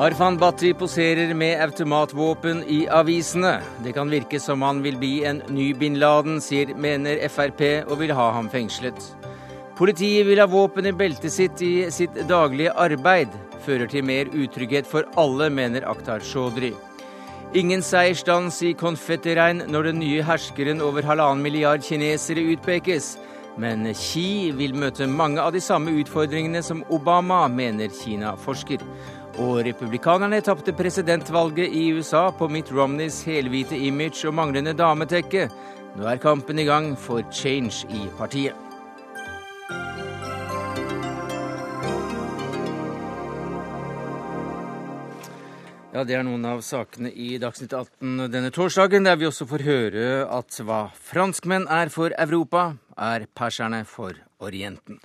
Arfan Bhatti poserer med automatvåpen i avisene. Det kan virke som han vil bli en ny bin Laden, sier mener Frp, og vil ha ham fengslet. Politiet vil ha våpen i beltet sitt i sitt daglige arbeid. Fører til mer utrygghet for alle, mener Akhtar Chaudhry. Ingen seiersdans i konfettiregn når den nye herskeren over halvannen milliard kinesere utpekes. Men Xi vil møte mange av de samme utfordringene som Obama, mener Kina-forsker. Og republikanerne tapte presidentvalget i USA på Mitt Romneys helhvite image og manglende dametekke. Nå er kampen i gang for change i partiet. Ja, Det er noen av sakene i Dagsnytt 18 denne torsdagen, der vi også får høre at hva franskmenn er for Europa, er perserne for Orienten.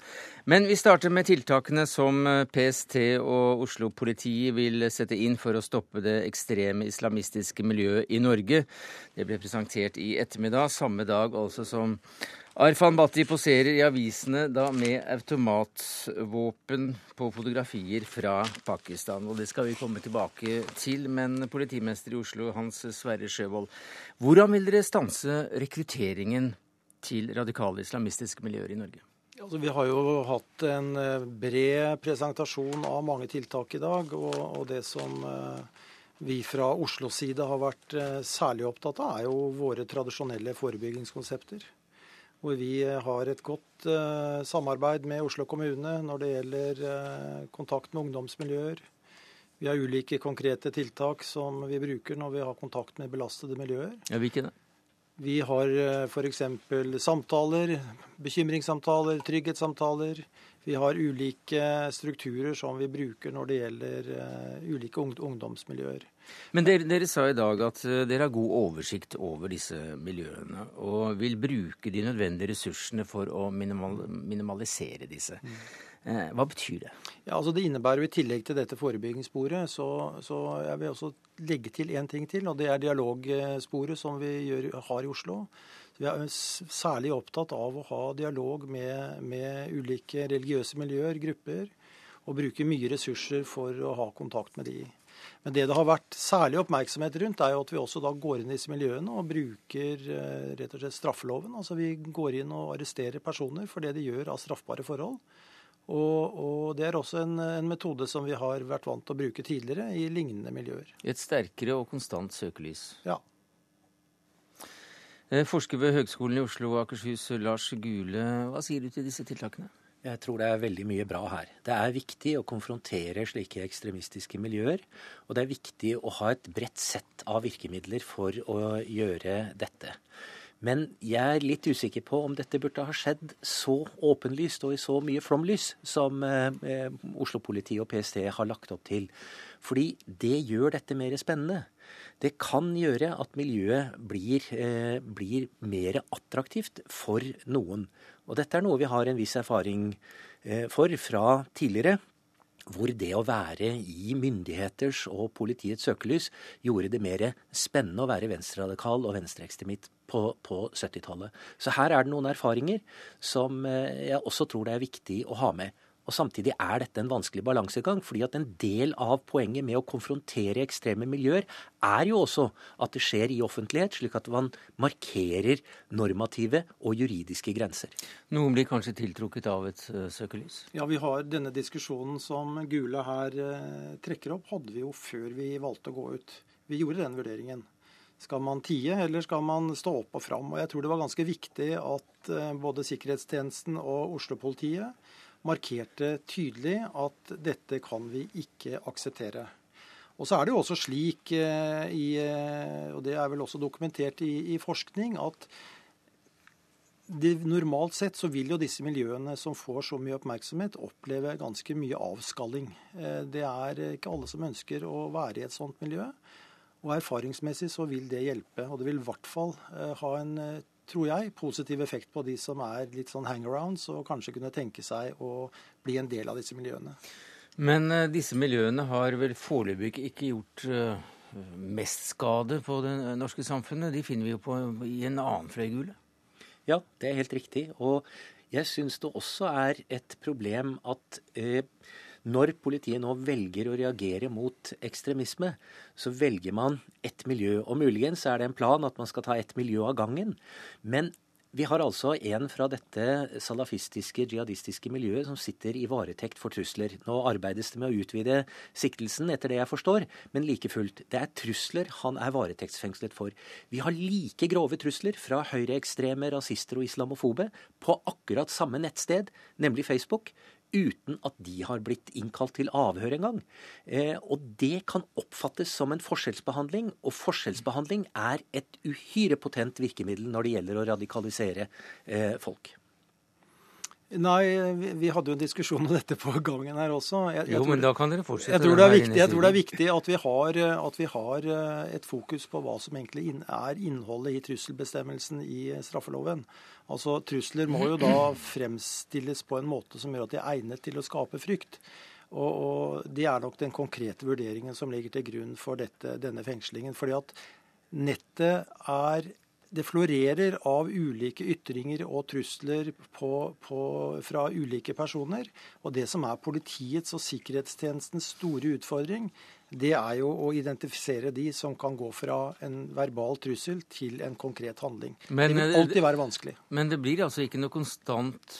Men vi starter med tiltakene som PST og Oslo-politiet vil sette inn for å stoppe det ekstreme islamistiske miljøet i Norge. Det ble presentert i ettermiddag, samme dag altså som Arfan Bhatti poserer i avisene da med automatvåpen på fotografier fra Pakistan. Og det skal vi komme tilbake til. Men politimester i Oslo, Hans Sverre Sjøvold, hvordan vil dere stanse rekrutteringen til radikale islamistiske miljøer i Norge? Altså, vi har jo hatt en eh, bred presentasjon av mange tiltak i dag. Og, og det som eh, vi fra Oslos side har vært eh, særlig opptatt av, er jo våre tradisjonelle forebyggingskonsepter. Hvor vi har et godt samarbeid med Oslo kommune når det gjelder kontakt med ungdomsmiljøer. Vi har ulike konkrete tiltak som vi bruker når vi har kontakt med belastede miljøer. Ja, Hvilke det? Vi har f.eks. samtaler, bekymringssamtaler, trygghetssamtaler. Vi har ulike strukturer som vi bruker når det gjelder ulike ungdomsmiljøer. Men dere, dere, sa i dag at dere har god oversikt over disse miljøene, og vil bruke de nødvendige ressursene for å minimal, minimalisere disse. Hva betyr det? Ja, altså Det innebærer jo i tillegg til dette forebyggingssporet, så, så jeg vil også legge til én ting til. og Det er dialogsporet som vi gjør, har i Oslo. Vi er særlig opptatt av å ha dialog med, med ulike religiøse miljøer, grupper. Og bruke mye ressurser for å ha kontakt med de. Men det det har vært særlig oppmerksomhet rundt, er jo at vi også da går inn i disse miljøene og bruker rett og slett straffeloven. Altså vi går inn og arresterer personer for det de gjør av straffbare forhold. Og, og, det er også en, en, metode som vi har vært vant til å bruke tidligere i lignende miljøer. Et sterkere og konstant søkelys. Ja. Forsker ved Høgskolen i Oslo og Akershus, Lars Gule, hva sier du til disse tiltakene? Jeg tror det er veldig mye bra her. Det er viktig å konfrontere slike ekstremistiske miljøer. Og det er viktig å ha et bredt sett av virkemidler for å gjøre dette. Men jeg er litt usikker på om dette burde ha skjedd så åpenlyst og i så mye flomlys som eh, Oslo-politiet og PST har lagt opp til. Fordi det gjør dette mer spennende. Det kan gjøre at miljøet blir, eh, blir mer attraktivt for noen. Og dette er noe vi har en viss erfaring eh, for fra tidligere hvor det å være i myndigheters og politiets søkelys gjorde det mer spennende å være venstreradikal og venstreekstremist på, på 70-tallet. Så her er det noen erfaringer som jeg også tror det er viktig å ha med. Og Samtidig er dette en vanskelig balansegang, fordi at en del av poenget med å konfrontere ekstreme miljøer er jo også at det skjer i offentlighet, slik at man markerer normative og juridiske grenser. Noen blir kanskje tiltrukket av et uh, søkelys? Ja, vi har denne diskusjonen som Gule her uh, trekker opp, hadde vi jo før vi valgte å gå ut. Vi gjorde den vurderingen. Skal man tie, eller skal man stå opp og fram? Og jeg tror det var ganske viktig at uh, både sikkerhetstjenesten og Oslo-politiet markerte tydelig at dette kan vi ikke akseptere. Og så er det jo også slik, i, og det er vel også dokumentert i, i forskning, at det, normalt sett så vil jo disse miljøene som får så mye oppmerksomhet, oppleve ganske mye avskalling. Det er ikke alle som ønsker å være i et sånt miljø. Og erfaringsmessig så vil det hjelpe. Og det vil i hvert fall ha en tror jeg, positiv effekt på de som er litt sånn hangarounds, og kanskje kunne tenke seg å bli en del av disse miljøene. Men uh, disse miljøene har vel foreløpig ikke gjort uh, mest skade på det norske samfunnet? De finner vi jo på, i en annen fløygule. Ja, det er helt riktig. Og jeg syns det også er et problem at uh, Når politiet nå velger å reagere mot ekstremisme, så velger man ett miljø. Og muligens er det en plan at man skal ta ett miljø av gangen. Men vi har altså en fra dette salafistiske, jihadistiske miljøet som sitter i varetekt for trusler. Nå arbeides det med å utvide siktelsen, etter det jeg forstår, men like fullt. Det er trusler han er varetektsfengslet for. Vi har like grove trusler fra høyreekstreme, rasister og islamofobe på akkurat samme nettsted, nemlig Facebook uten at de har blitt innkalt til avhør engang. Eh, og det kan oppfattes som en forskjellsbehandling, og forskjellsbehandling er et uhyre potent virkemiddel når det gjelder å radikalisere eh, folk. Nei, vi hadde jo en diskusjon om dette på gangen her også. Jeg, jeg jo, tror, men da kan dere fortsette. Jeg tror det er viktig, tror det er viktig at, vi har, at, vi har, eh, et fokus på hva som egentlig er innholdet i trusselbestemmelsen i straffeloven. Altså, Trusler må jo da fremstilles på en måte som gjør at de er egnet til å skape frykt. Og, og Det er nok den konkrete vurderingen som ligger til grunn for dette, denne fengslingen. Fordi at nettet er det florerer av ulike ytringer og trusler på, på, fra ulike personer. Og det som er politiets og sikkerhetstjenestens store utfordring, det er jo å identifisere de som kan gå fra en verbal trussel til en konkret handling. Men, det vil eh, alltid være vanskelig. Men det blir altså ikke noe konstant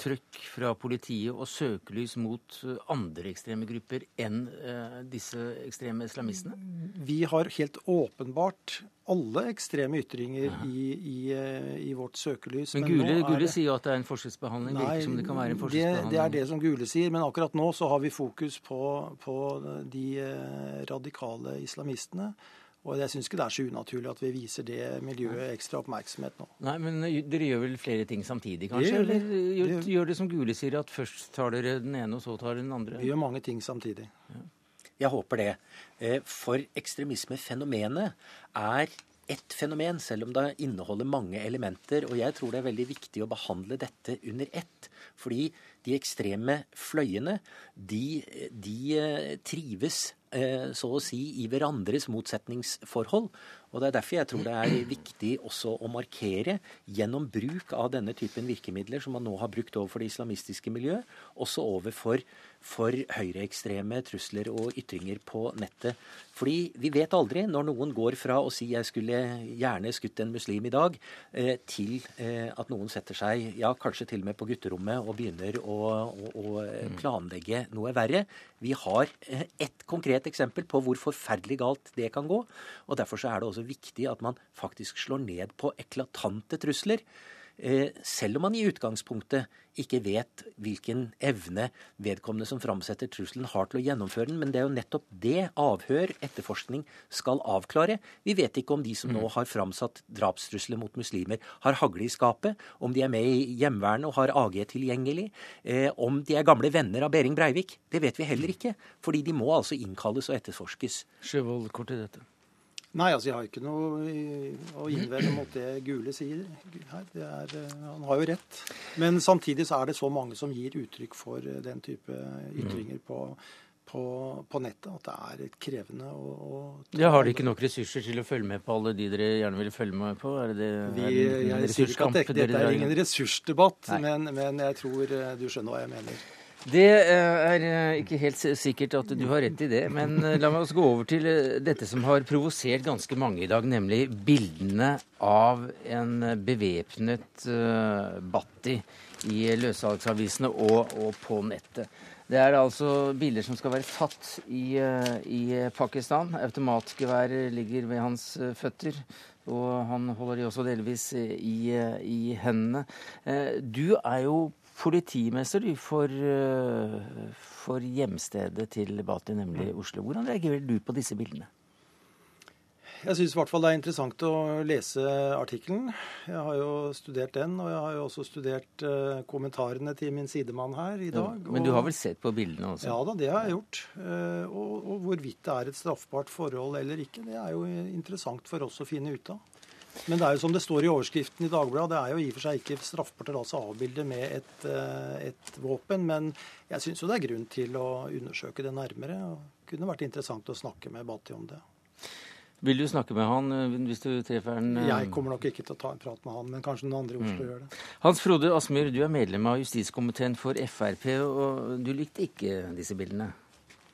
trøkk fra politiet og søkelys mot eh, andre ekstreme grupper enn uh, disse ekstreme islamistene? Vi har helt åpenbart alle ekstreme ytringer i, i, eh, i, vårt søkelys. Men, men Gule, Gule det... sier at det er en forskjellsbehandling. Nei, virker som det kan være en forskjellsbehandling. Det, det, er det som Gule sier, men akkurat nå så har vi fokus på, på de radikale islamistene. Og jeg syns ikke det er så unaturlig at vi viser det miljøet ekstra oppmerksomhet nå. Nei, Men dere gjør vel flere ting samtidig, kanskje? Gjør, Eller gjør, det, gjør det som Gule sier, at først tar dere den ene, og så tar dere den andre? Vi gjør mange ting samtidig. Ja. Jeg håper det. Eh, for ekstremismefenomenet er ett fenomen, selv om det inneholder mange elementer. Og jeg tror det er veldig viktig å behandle dette under ett. Fordi de ekstreme fløyene, de, de eh, trives så å si i hverandres motsetningsforhold. Og Det er derfor jeg tror det er viktig også å markere gjennom bruk av denne typen virkemidler som man nå har brukt overfor det islamistiske miljøet, også overfor for høyreekstreme trusler og ytringer på nettet. Fordi vi vet aldri når noen går fra å si 'jeg skulle gjerne skutt en muslim i dag', eh, til eh, at noen setter seg, ja kanskje til og med på gutterommet, og begynner å, å, å mm. planlegge noe verre. Vi har ett konkret eksempel på hvor forferdelig galt det kan gå. og Derfor så er det også viktig at man faktisk slår ned på eklatante trusler. Eh, selv om man i utgangspunktet ikke vet hvilken evne vedkommende som framsetter trusselen har til å gjennomføre den. Men det er jo nettopp det avhør, etterforskning, skal avklare. Vi vet ikke om de som nå mm. har framsatt drapstrusler mot muslimer, har hagle i skapet, om de er med i hjemvernet og har AG tilgjengelig, eh, om de er gamle venner av Behring Breivik. Det vet vi heller ikke, fordi de må altså innkalles og etterforskes. Sjøvold, kort til dette. Nei, altså jeg har ikke noe å innvende mot det Gule sier her. Er, eh, han har jo rett. Men samtidig så er det så mange som gir uttrykk for eh, den type ytringer på, på, på nettet at det er krevende å, å ja, Har dere ikke nok ressurser til å følge med på alle de dere gjerne vil følge med på? Er det, Vi, er det jeg sier ikke at dette, dette er ingen ressursdebatt, men, men jeg tror eh, du skjønner hva jeg mener. Det eh, er eh, ikke helt sikkert at du har rett i det, men eh, la meg gå over til dette som har provosert ganske mange i dag, nemlig bildene av en bevæpnet Batti i løssalgsavisene og, og, på nettet. Det er altså bilder som skal være tatt i, i Pakistan. Automatgeværet ligger ved hans føtter. Og han holder de også delvis i, i hendene. Du er jo politimester for, eh, for hjemstedet til Bati, nemlig mm. Oslo. Hvordan reagerer du på disse bildene? Jeg syns i hvert fall det er interessant å lese artikkelen. Jeg har jo studert den, og jeg har jo også studert uh, kommentarene til min sidemann her i dag. Ja, men du har vel sett på bildene også? Ja da, det har jeg gjort. Uh, og, og hvorvidt det er et straffbart forhold eller ikke, det er jo interessant for oss å finne ut av. Men det er jo som det står i overskriften i Dagbladet, det er jo i og for seg ikke straffbart å la seg avbilde med et, eh, et, våpen. Men jeg syns jo det er grunn til å undersøke det nærmere. og Det kunne vært interessant å snakke med Bati om det. Vil du snakke med han eh, hvis du treffer han? Eh? Jeg kommer nok ikke til å ta en prat med han, men kanskje noen andre i Oslo mm. gjør det. Hans Frode Asmyr, du er medlem av justiskomiteen for Frp, og du likte ikke disse bildene?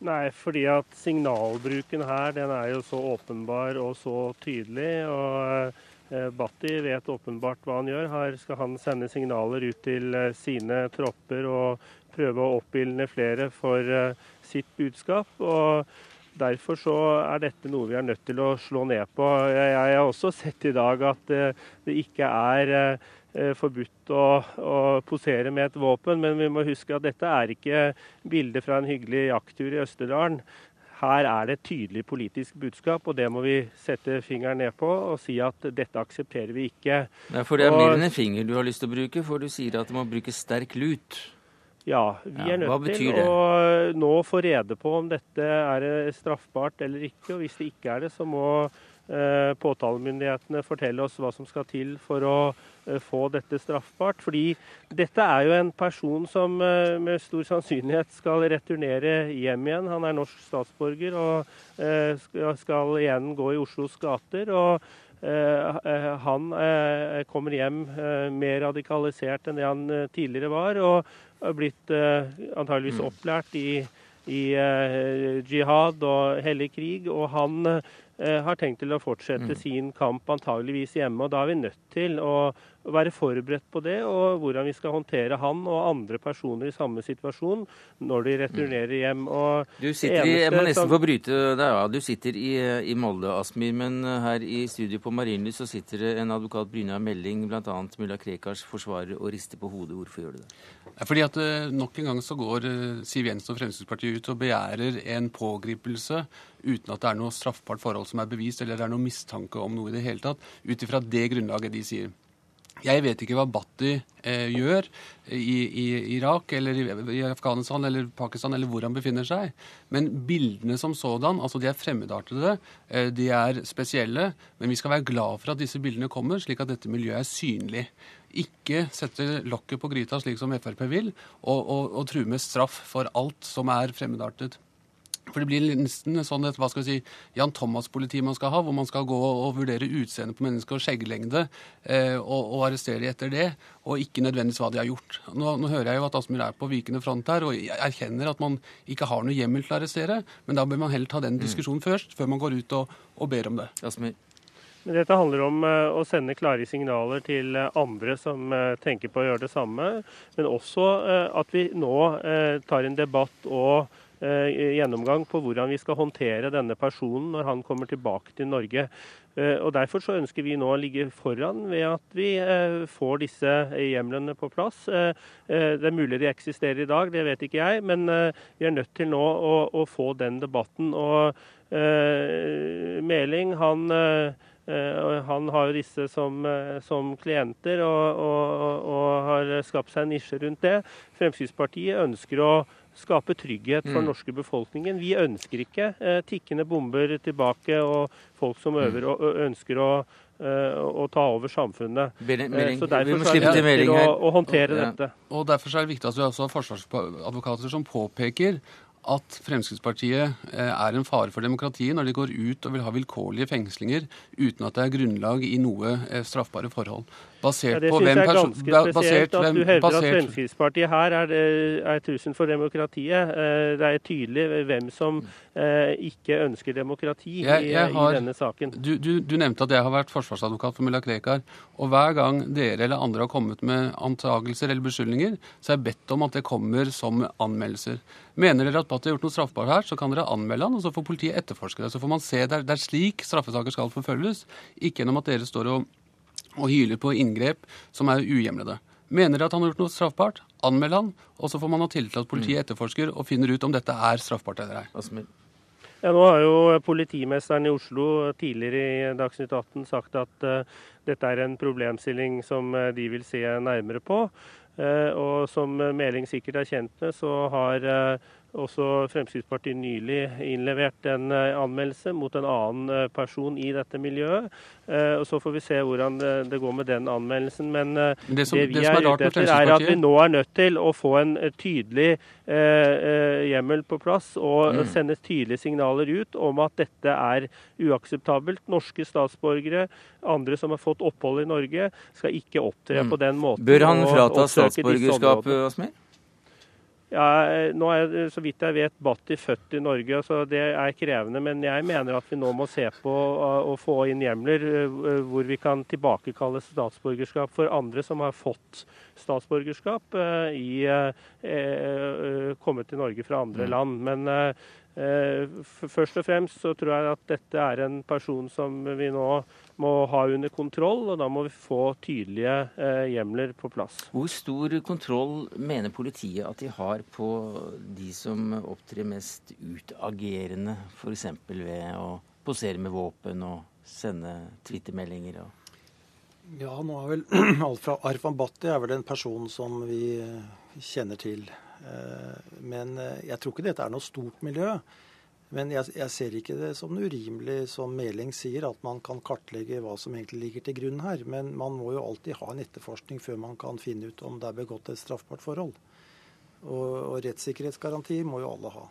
Nei, fordi at signalbruken her den er jo så åpenbar og så tydelig. og eh, Batti vet åpenbart hva han gjør. Her skal han sende signaler ut til sine tropper og prøve å oppildne flere for sitt budskap. og Derfor så er dette noe vi er nødt til å slå ned på. Jeg har også sett i dag at eh, det ikke er eh, forbudt å, å, posere med et våpen, men vi må huske at dette er ikke bilder fra en hyggelig jakttur i Østerdalen. Her er det et tydelig politisk budskap, og det må vi sette fingeren ned på og si at dette aksepterer vi ikke. Nei, for det er mer enn en finger du har lyst til å bruke, for du sier at det må bruke sterk lut. Ja, vi er nødt til å nå få rede på om dette er straffbart eller ikke. og Hvis det ikke er det, så må eh, påtalemyndighetene fortelle oss hva som skal til for å eh, få dette straffbart. Fordi dette er jo en person som eh, med stor sannsynlighet skal returnere hjem igjen. Han er norsk statsborger og eh, skal igjen gå i Oslos gater. og eh, eh, han kommer hjem mer radikalisert enn det han tidligere var. og har blitt antageligvis mm. opplært i, i jihad og hellig krig. Og han har tenkt til å fortsette mm. sin kamp antageligvis hjemme. Og da er vi nødt til å være forberedt på det, og hvordan vi skal håndtere han og andre personer i samme situasjon når de returnerer hjem. du sitter i, jeg må nesten få bryte deg av. Du sitter i, i Molde, Asmir, men her i studio på Marienlyst så sitter det en advokat Bryna Melding, bl.a. mulla Krekars forsvarer, og rister på hodet. Hvorfor gjør du det? Fordi at eh, Nok en gang så går eh, Siv Jensen og Fremskrittspartiet ut og begjærer en pågripelse uten at det er noe straffbart forhold som er bevist, eller det er noe mistanke om noe i det hele tatt, ut ifra det grunnlaget de sier. Jeg vet ikke hva Bhatti eh, gjør i, i, Irak eller i, i, Afghanistan eller Pakistan eller hvor han befinner seg. Men bildene som sådan, altså de er fremmedartede, eh, de er spesielle. Men vi skal være glad for at disse bildene kommer, slik at dette miljøet er synlig. Ikke sette lokket på gryta slik som Frp vil, og, og, og true med straff for alt som er fremmedartet. For det blir nesten sånn et hva skal vi si, Jan Thomas-politi man skal ha, hvor man skal gå og vurdere utseendet på mennesker og skjegglengde eh, og, og, arrestere de etter det, og ikke nødvendigvis hva de har gjort. Nå, nå hører jeg jo at Asmyr er på vikende front her, og erkjenner at man ikke har noe hjemmel til å arrestere, men da bør man heller ta den mm. diskusjonen mm. først, før man går ut og, og ber om det. Asmyr. Dette handler om uh, å sende klare signaler til uh, andre som uh, tenker på å gjøre det samme, men også at vi nå tar en debatt og Eh, gjennomgang på hvordan vi skal håndtere denne personen når han kommer tilbake til Norge. Eh, og Derfor så ønsker vi nå å ligge foran ved at vi eh, får disse hjemlene på plass. Det er mulig de eksisterer i dag, det vet ikke jeg, men vi er nødt til nå å, å få den debatten. Og Meling, han han har jo disse som, som klienter og, og, og, har skapt seg en nisje rundt det. Fremskrittspartiet ønsker å skape trygghet for den norske befolkningen. Vi ønsker ikke eh, tikkende bomber tilbake og folk som mm. øver og ønsker å, å ta over samfunnet. Melding, eh, så Derfor er det viktig å, å håndtere ja. dette. Og Derfor er det viktig at vi også har forsvarsadvokater som påpeker at Fremskrittspartiet eh, er en fare for demokratiet når de går ut og vil ha vilkårlige fengslinger uten at det er grunnlag i noe straffbare forhold. Basert ja, på hvem Det syns jeg er ganske spesielt at du hevder basert... at Fremskrittspartiet her er, er trusselen for demokratiet. Eh, det er tydelig hvem som ikke ønsker demokrati jeg, jeg har, i, denne saken. Du, du, du, nevnte at jeg har vært forsvarsadvokat for mulla Krekar. Og hver gang dere eller andre har kommet med antagelser eller beskyldninger, så er jeg bedt om at det kommer som anmeldelser. Mener dere at Bhatti har gjort noe straffbart her, så kan dere anmelde han, og så får politiet etterforske det. Så får man se det er, det er slik straffesaker skal forfølges, ikke gjennom at dere står og, og hyler på inngrep som er uhjemlede. Mener at han har gjort noe straffbart, anmeld han, og så får man ha tillit til at politiet mm. etterforsker og finner ut om dette er straffbart eller ei. Ja, nå har jo politimesteren i Oslo tidligere i Dagsnytt 18 sagt at uh, dette er en problemstilling som uh, de vil se nærmere på. Uh, og som Meling sikkert er kjent med, så har også Fremskrittspartiet nylig innlevert en eh, anmeldelse mot en annen eh, person i dette miljøet. Eh, og Så får vi se hvordan det går med den anmeldelsen. Men det, som, det vi det er, ute etter, er at vi nå er nødt til å få en tydelig eh, hjemmel på plass og mm. sende tydelige signaler ut om at dette er uakseptabelt. Norske statsborgere, andre som har fått opphold i Norge, skal ikke opptre mm. på den måten. Bør han frata statsborgerskap, Asmir? Ja, nå er, Så vidt jeg vet, Batti født i Norge, så det er krevende. Men jeg mener at vi nå må se på å få inn hjemler eh, hvor vi kan tilbakekalle statsborgerskap for andre som har fått statsborgerskap eh, i eh, kommet til Norge fra andre mm. land. Men først og fremst så tror jeg at dette er en person som vi nå må ha under kontroll, og da må vi få tydelige eh, hjemler på plass. Hvor stor kontroll mener politiet at de har på de som opptrer mest utagerende, f.eks. ved å posere med våpen og sende twittermeldinger? og ja, nå er vel Alfa Arfan Bhatti er vel en person som vi kjenner til. Eh, men eh, jeg tror ikke dette er noe stort miljø. Men jeg, jeg, ser ikke det som urimelig, som Meling sier, at man kan kartlegge hva som egentlig ligger til grunn her. Men man må jo alltid ha en etterforskning før man kan finne ut om det er begått et straffbart forhold. Og, og rettssikkerhetsgaranti må jo alle ha.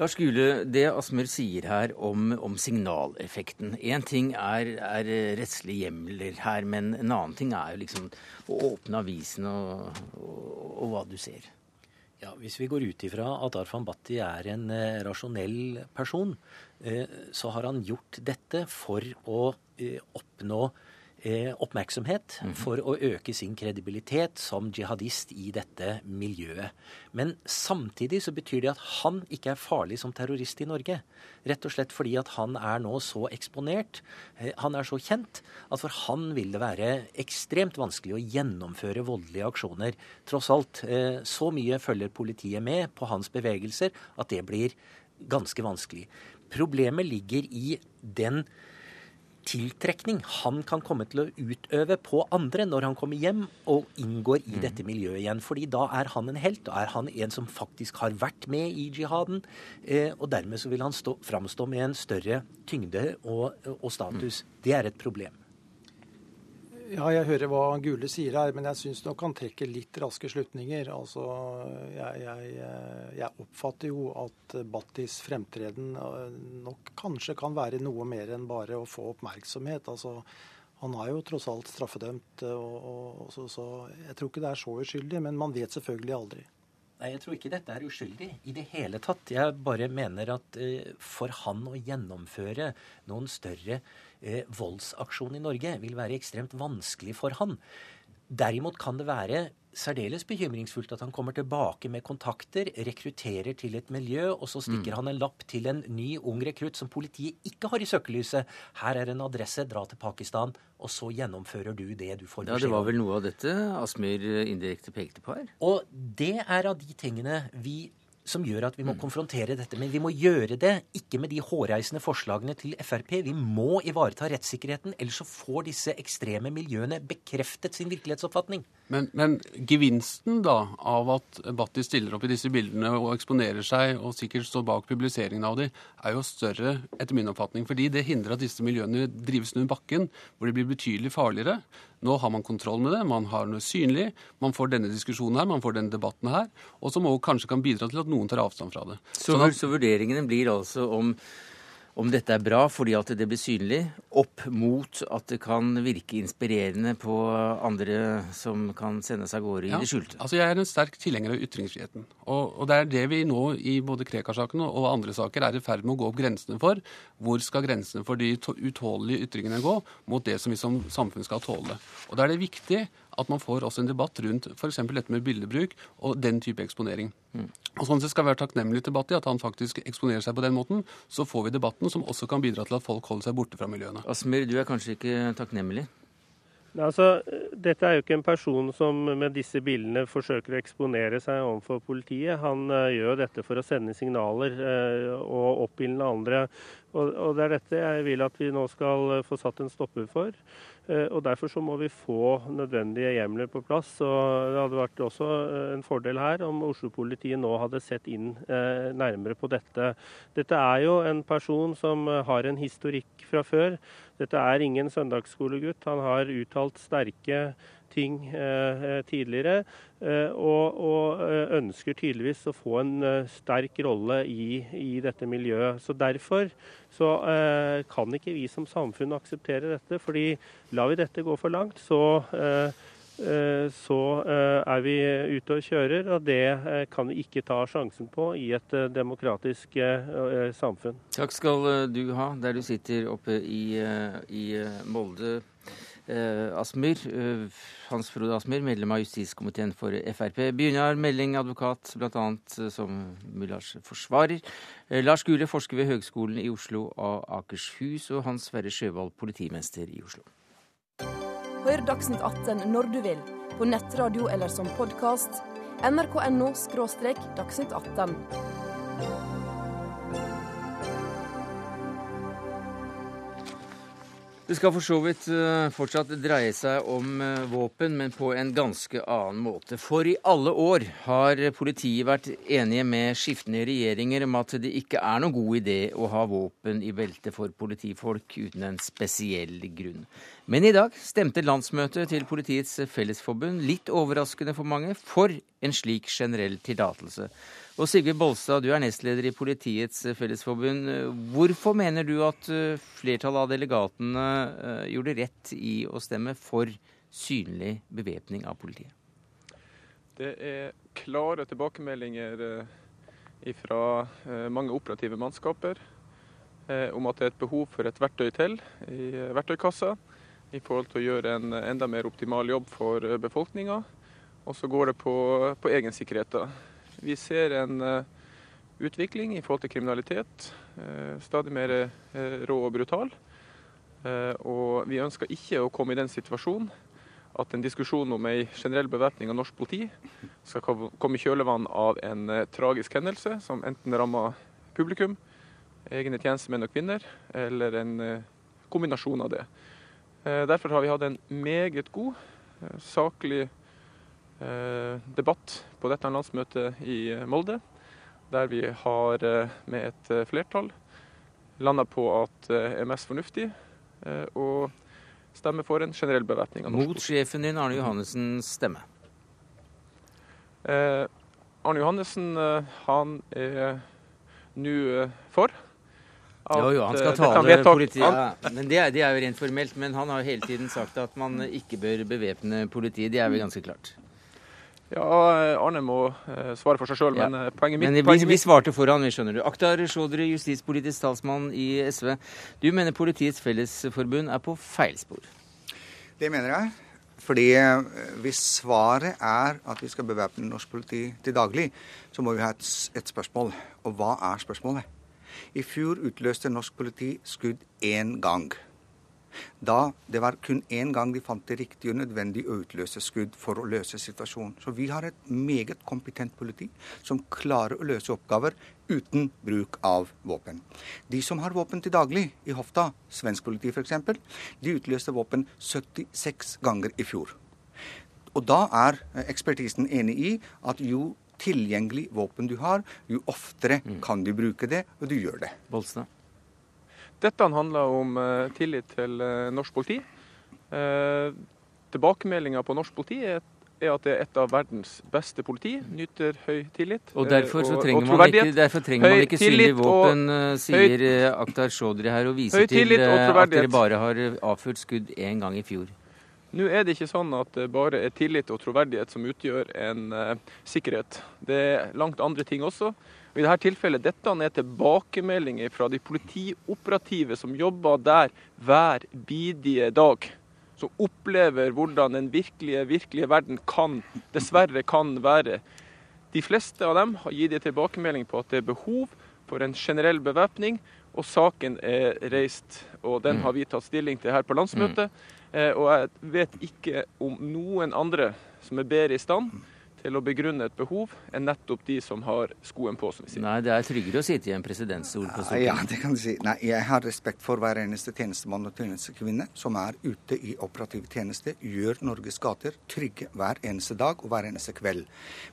Lars Gule, det Asmør sier her om, om signaleffekten. Én ting er, er rettslige hjemler her, men en annen ting er jo liksom å åpne avisen og, og, og hva du ser. Ja, Hvis vi går ut ifra at Arfan Bhatti er en eh, rasjonell person, eh, så har han gjort dette for å eh, oppnå oppmerksomhet mhm. for å øke sin kredibilitet som jihadist i dette miljøet. Men samtidig så betyr det at han ikke er farlig som terrorist i Norge. Rett og slett fordi at han er nå så eksponert, eh, han er så kjent, at for han vil det være ekstremt vanskelig å gjennomføre voldelige aksjoner. Tross alt, eh, så mye følger politiet med på hans bevegelser at det blir ganske vanskelig. Problemet ligger i den tiltrekning han kan komme til å utøve på andre når han kommer hjem og inngår i mm. dette miljøet igjen. Fordi da er han en helt. Da er han en som faktisk har vært med i jihaden. Eh, og dermed så vil han stå, framstå med en større tyngde og, og status. Mm. Det er et problem. Ja, jeg hører hva Gule sier her, men jeg syns nok han trekker litt raske slutninger. Altså, jeg, jeg, jeg, oppfatter jo at Battis fremtreden eh, nok kanskje kan være noe mer enn bare å få oppmerksomhet. Altså, han er jo tross alt straffedømt, og, og, så, så jeg tror ikke det er så uskyldig. Men man vet selvfølgelig aldri. Nei, Jeg tror ikke dette er uskyldig i det hele tatt. Jeg bare mener at for han å gjennomføre noen større eh, voldsaksjon i Norge vil være ekstremt vanskelig for han. Derimot kan det være særdeles bekymringsfullt at han kommer tilbake med kontakter, rekrutterer til et miljø, og så stikker mm. han en lapp til en ny ung rekrutt som politiet ikke har i søkelyset. Her er en adresse, dra til Pakistan, og så gjennomfører du det du får beskjed om. Ja, Det var vel noe av dette Asmyr indirekte pekte på her? Og det er av de tingene vi som gjør at vi må mm. konfrontere dette. Men vi må gjøre det ikke med de hårreisende forslagene til Frp. Vi må ivareta rettssikkerheten, ellers så får disse ekstreme miljøene bekreftet sin virkelighetsoppfatning. Men, men, gevinsten da av at Batti stiller opp i disse bildene og eksponerer seg, og sikkert står bak publiseringen av dem, er jo større, etter min oppfatning. Fordi det hindrer at disse miljøene drives under bakken, hvor de blir betydelig farligere. Nå har man kontroll med det, man har noe synlig, man får denne diskusjonen her, man får denne debatten her, og som også kanskje kan bidra til at noen tar avstand fra det. Så, sånn at, så vurderingene blir altså om om dette er bra fordi at det blir synlig, opp mot at det kan virke inspirerende på andre som kan sende seg av gårde i det skjulte. Altså jeg er en sterk tilhenger av ytringsfriheten. Og, og det er det vi nå i både Krekar-saken og andre saker er i ferd med å gå opp grensene for. Hvor skal grensene for de utålelige ytringene gå mot det som vi som samfunn skal tåle? Og da er det viktig at man får også en debatt rundt f.eks. dette med bildebruk og den type eksponering. Mm. Og sånn sett skal vi være takknemlige til Batti at han faktisk eksponerer seg på den måten. Så får vi debatten som også kan bidra til at folk holder seg borte fra miljøene. Asmir, du er kanskje ikke takknemlig? Altså, dette er jo ikke en person som med disse bildene forsøker å eksponere seg overfor politiet. Han uh, gjør dette for å sende signaler uh, og oppildne andre. Og, og, det er dette jeg vil at vi nå skal uh, få satt en stopper for. Eh, og Derfor så må vi få nødvendige hjemler på plass. og Det hadde vært også en fordel her om Oslo-politiet nå hadde sett inn nærmere på dette. Dette er jo en person som har en historikk fra før. Dette er ingen søndagsskolegutt. Han har uttalt sterke ting eh, tidligere, eh, og, og, eh, ønsker tydeligvis å få en sterk rolle i, i dette miljøet. Så Derfor så kan ikke vi som samfunn akseptere dette. fordi lar vi dette gå for langt, så så er vi ute og kjører, og det kan vi ikke ta sjansen på i et demokratisk samfunn. Takk skal du ha, der du sitter oppe i, i Molde. Eh, Asmyr, eh, Hans Frode Asmyr, medlem av justiskomiteen for Frp. Bjørnar Melding, advokat, bl.a. Eh, som Mullars forsvarer. Lars Gule, forsker ved Høgskolen i Oslo og Akershus. Og Hans Sverre Sjøvold, politimester i Oslo. Hør Dagsnytt 18 når du vil, på nettradio eller som podkast. nrk.no – dagsnytt 18. Det skal for så vidt eh, fortsatt dreie seg om eh, våpen, men på en ganske annen måte. For i alle år har politiet vært enige med skiftende regjeringer om at det ikke er noen god idé å ha våpen i beltet for politifolk uten en spesiell grunn. Men i dag stemte landsmøtet til Politiets Fellesforbund, litt overraskende for mange, for en slik generell tillatelse. Og Sigve Bolstad, du er nestleder i Politiets Fellesforbund. Hvorfor mener du at eh, flertallet av delegatene eh, gjorde rett i å stemme for synlig bevæpning av politiet? Det er klare tilbakemeldinger eh, fra mange operative mannskaper om at det er et behov for et verktøy til i verktøykassa i forhold til å gjøre en enda mer optimal jobb for befolkninga. Og så går det på, på egensikkerheten. Vi ser en uh, utvikling i forhold til kriminalitet. Uh, stadig mer uh, rå og brutal. og vi ønsker ikke å komme i den situasjonen at en diskusjon om en generell bevæpning av norsk politi skal komme i kjølvann av en tragisk hendelse som enten rammer publikum, egne tjenestemenn og -kvinner, eller en kombinasjon av det. Derfor har vi hatt en meget god, saklig Eh, debatt på dette landsmøtet i eh, Molde, der vi har eh, med et flertall landa på at det er mest fornuftig å stemme for en generell bevæpning av norsk Mot sjefen din, Arne Johannessen, stemme? Eh, Arne Johannessen han er nå for. jo, jo, han skal tale politiet. Men det er, det er, jo rent formelt. Men han har hele tiden sagt at man ikke bør bevæpne politiet. Det er vel ganske klart? Ja, Arne må eh, svare for seg sjøl, men ja. Eh, poenget mitt Men vi, vi svarte for han, vi skjønner du. Akhtar Sjådre, justispolitisk talsmann i SV. Du mener Politiets Fellesforbund er på feilspor? Det mener jeg. Fordi eh, hvis svaret er at vi skal bevæpne norsk politi til daglig, så må vi ha et, et spørsmål. Og hva er spørsmålet? I fjor utløste norsk politi skudd én gang da det var kun én gang de fant det riktig og nødvendig å utløse skudd for å løse situasjonen. Så vi har et meget kompetent politi som klarer å løse oppgaver uten bruk av våpen. De som har våpen til daglig i hofta, svensk politi f.eks., de utløste våpen 76 ganger i fjor. Og da er ekspertisen enig i at jo tilgjengelig våpen du har, jo oftere mm. kan du bruke det, og du gjør det. Bolstad. Dette handler om uh, tillit til uh, norsk politi. Uh, Tilbakemeldinga på norsk politi er, er, at det er et av verdens beste politi. Nyter høy tillit. Og derfor, og, trenger, og man ikke, derfor trenger man ikke synlig våpen, sier Akhtar Chaudhry her, og viser til at dere bare har avført skudd én gang i fjor. Nå er det ikke sånn at det bare er tillit og troverdighet som utgjør en sikkerhet. Det er langt andre ting også. Og I dette tilfellet dette er tilbakemeldinger fra de politioperative som jobber der hver bidige dag. Som opplever hvordan den virkelige, virkelige verden kan, dessverre kan være. De fleste av dem har gitt en tilbakemelding på at det er behov for en generell bevæpning. Og saken er reist, og den har vi tatt stilling til her på landsmøtet. Mm. Eh, og jeg vet ikke om noen andre som er bedre i stand til å begrunne et behov, enn nettopp de som har skoen på, som vi sier. Nei, det er tryggere å sitte i en presidentstol på Stortinget. Ja, det kan du si. Nei, jeg har respekt for hver eneste tjenestemann og tjenestekvinne som er ute i operativ tjeneste, gjør Norges gater trygge hver eneste dag og hver eneste kveld.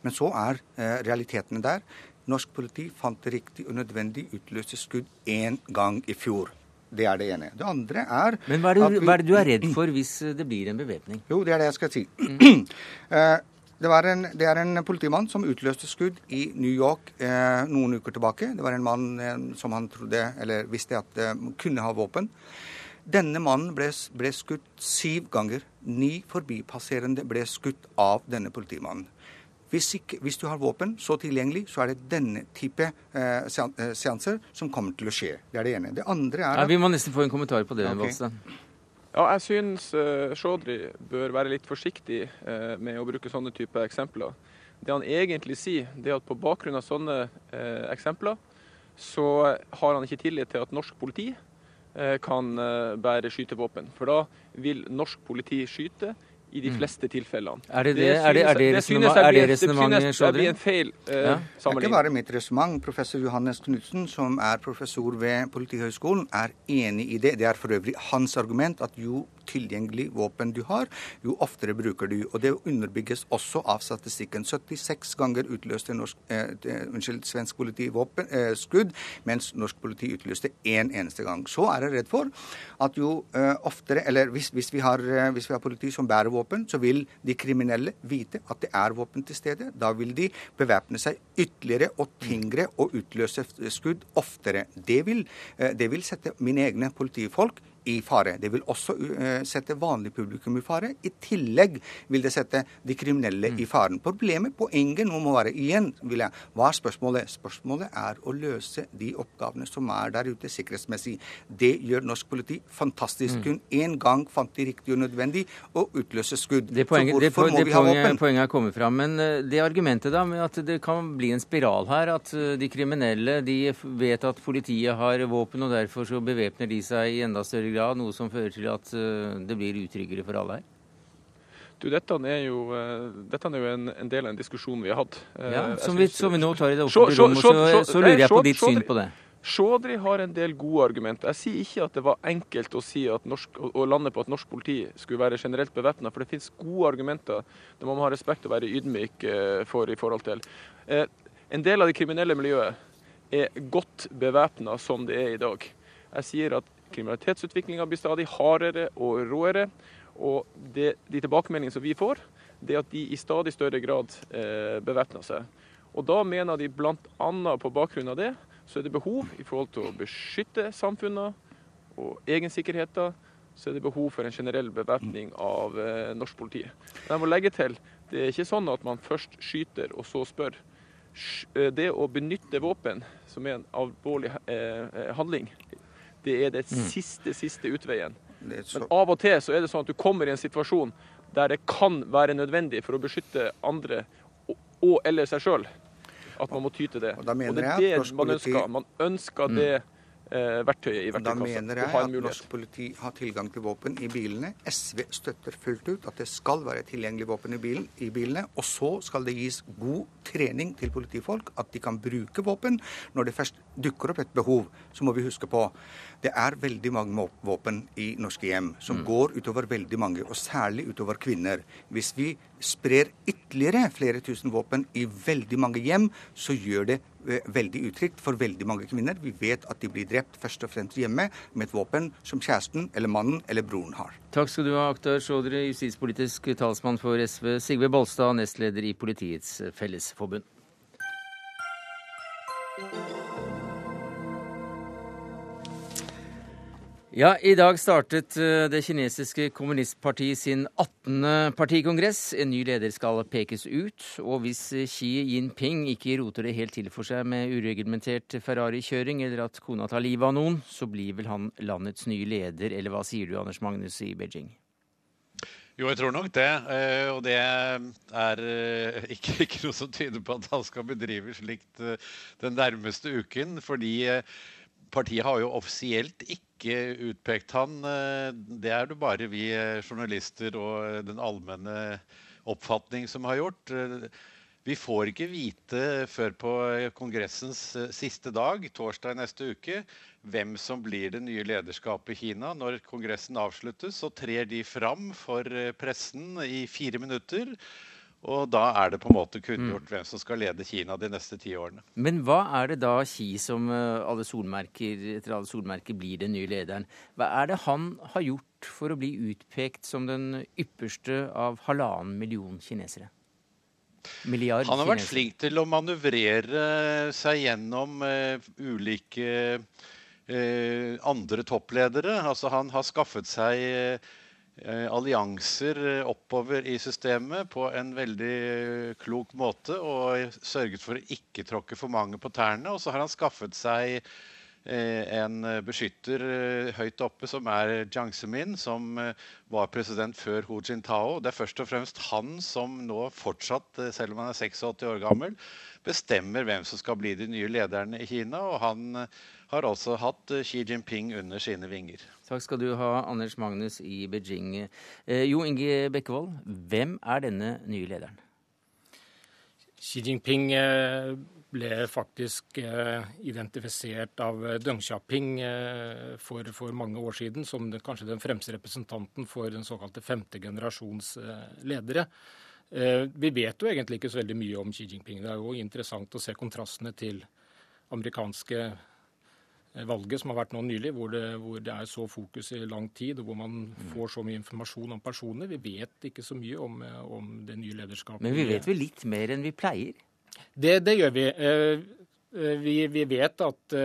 Men så er eh, realitetene der. Norsk politi fant det riktig og nødvendig utløse skudd én gang i fjor. Det er det ene. Det andre er Men hva er, det, vi, hva er det du er redd for hvis det blir en bevæpning? Jo, det er det jeg skal si. Mm. Det, en, det, er en politimann som utløste skudd i New York eh, noen uker tilbake. Det var en mann eh, som han trodde, eller visste at eh, kunne ha våpen. Denne mannen ble, ble skutt syv ganger. Ni forbipasserende ble skutt av denne politimannen. Hvis, ikke, hvis, du har våpen så tilgjengelig, så er det denne type eh, eh, seanser som kommer til å skje. Det er det ene. Det andre er at... ja, Vi må nesten få en kommentar på det. Okay. Ja, jeg syns uh, Chaudhry bør være litt forsiktig uh, med å bruke sånne type eksempler. Det han egentlig sier, det er at på bakgrunn av sånne uh, eksempler, så har han ikke tillit til at norsk politi kan bære skytevåpen. For da vil norsk politi skyte i de mm. fleste tilfellene. Er det det, er det, er det, det resonnementet, Det blir en feil uh, ja. sammenligning. Det er ikke bare mitt resonnement. Professor Johannes Knutsen, som er professor ved Politihøgskolen, er enig i det. Det er for øvrig hans argument at jo tilgjengelig våpen du har, jo oftere bruker du. Og det underbygges også av statistikken. 76 ganger utløste norsk, eh, unnskyld, svensk politi våpen, eh, skudd, mens norsk politi utløste én eneste gang. Så er jeg redd for at jo eh, oftere, eller hvis, hvis, vi har, eh, hvis vi har politi som bærer våpen, så vil de kriminelle vite at det er våpen til stede. Da vil de bevæpne seg ytterligere og tyngre og utløse skudd oftere. Det vil, eh, det vil sette mine egne politifolk i fare. Det vil også uh, sette vanlig publikum i fare. I tillegg vil det sette de kriminelle mm. i faren. Problemet, poenget nå må være igjen, vil jeg, hva er spørsmålet? Spørsmålet er å løse de oppgavene som er der ute sikkerhetsmessig. Det gjør norsk politi fantastisk. Mm. Kun én gang fant de riktig og nødvendig å utløse skudd. Det poenget, Så hvorfor det, må vi ha våpen? Poenget er kommet fram. Men uh, det argumentet da, med at det kan bli en spiral her, at uh, de kriminelle de vet at politiet har våpen, og derfor så bevæpner de seg i enda større grad, noe som fører til at eh, det blir utryggere for alle her? Du, dette er jo, eh, dette er jo en, en, del av en diskusjon vi har hatt. Eh, ja, som, vi, som vi, nå tar i det offentlige rom, så, så, lurer jeg på ditt syn på det. Chaudhry har en del gode argumenter. Jeg sier ikke at det var enkelt å, si norsk, å lande på at norsk politi skulle være generelt bevæpna, for det finnes gode argumenter det må man ha respekt og være ydmyk for i forhold til. En del av det kriminelle miljøet er godt bevæpna som det er i dag. Jeg sier at Kriminalitetsutviklinga blir stadig hardere og råere. Og det, de tilbakemeldingene som vi får, det er at de i stadig større grad eh, bevæpner seg. Og da mener de bl.a. på bakgrunn av det, så er det behov i forhold til å beskytte samfunnet og egensikkerheten, så er det behov for en generell bevæpning av eh, norsk politi. Men jeg må legge til, det er ikke sånn at man først skyter og så spør. Eh, det å benytte våpen, som er en alvorlig eh, eh handling, det er det mm. siste, siste utveien. Men av og til så er det sånn at du kommer i en situasjon der det kan være nødvendig for å beskytte andre og, og eller seg sjøl, at man må ty til det. Og, og det er det man ønsker. Man ønsker mm. det eh, verktøyet i verktøykassa. Da mener jeg at norsk politi har tilgang til våpen i bilene. SV støtter fullt ut at det skal være tilgjengelig våpen i, bilen, i bilene. Og så skal det gis god trening til politifolk, at de kan bruke våpen når det først dukker opp et behov. Så må vi huske på det er veldig mange våpen i norske hjem som mm. går utover veldig mange, og særlig utover kvinner. Hvis vi sprer ytterligere flere tusen våpen i veldig mange hjem, så gjør det Eh, veldig utrygt for veldig mange kvinner. Vi vet at de blir drept først og fremst hjemme med et våpen som kjæresten eller mannen eller broren har. Takk skal du ha, Akhtar Sjådre, justispolitisk talsmann for SV, Sigve Bolstad, nestleder i Politiets Fellesforbund. Ja, I dag startet eh, det kinesiske kommunistpartiet sin 18. partikongress. En ny leder skal pekes ut. Og hvis Xi Jinping ikke roter det helt til for seg med ureglementert Ferrari-kjøring, eller at kona tar livet av noen, så blir vel han landets nye leder, eller hva sier du, Anders Magnus, i Beijing? Jo, jeg tror nok det. Eh, og det er eh, ikke, ikke noe som tyder på at han skal bedrive slikt den nærmeste uken. fordi partiet har jo offisielt ikke ikke utpekt han. Eh, det er det bare vi eh, journalister og den allmenne oppfatning som har gjort. Eh, Vi får ikke vite før på kongressens eh, siste dag, torsdag neste uke, hvem som blir det nye lederskapet i Kina. Når kongressen avsluttes, så trer de fram for eh, pressen i fire minutter. Og da er det på en måte kunngjort mm. hvem som skal lede Kina de neste ti årene. Men hva er det da Xi som eh, alle solmerker, etter alle solmerker blir den nye lederen? Hva er det han har gjort for å bli utpekt som den ypperste av halvannen million kinesere? Milliard Han har vært flink til å manøvrere seg gjennom uh, ulike uh, andre toppledere. Altså Han har skaffet seg allianser oppover i systemet på en veldig klok måte og sørget for å ikke tråkke for mange på tærne. Og så har han skaffet seg Eh, en beskytter eh, høyt oppe, som er Jiang Zemin, som eh, var president før Hu Jintao. Det er først og fremst han som nå fortsatt, selv om han er 86 år gammel, bestemmer hvem som skal bli de nye lederne i Kina. Og han har også hatt Xi Jinping under sine vinger. Takk skal du ha, Anders Magnus i Beijing. Jo Inge Bekkevold, hvem er denne nye lederen? Xi Jinping ble faktisk eh, identifisert av Deng Xiaoping eh, for, for, mange år siden som kanskje den fremste representanten for den såkalte femte generasjons eh, ledere. Eh, vi vet jo egentlig ikke så veldig mye om Xi Jinping. Det er jo interessant å se kontrastene til amerikanske eh, valget som har vært nå nylig, hvor det, hvor det, er så fokus i lang tid, og hvor man mm. får så mye informasjon om personer. Vi vet ikke så mye om, eh, om det nye lederskapet. Men vi vet vel litt mer enn vi pleier? Det, det gjør vi. Eh, eh, vi, vi, vet at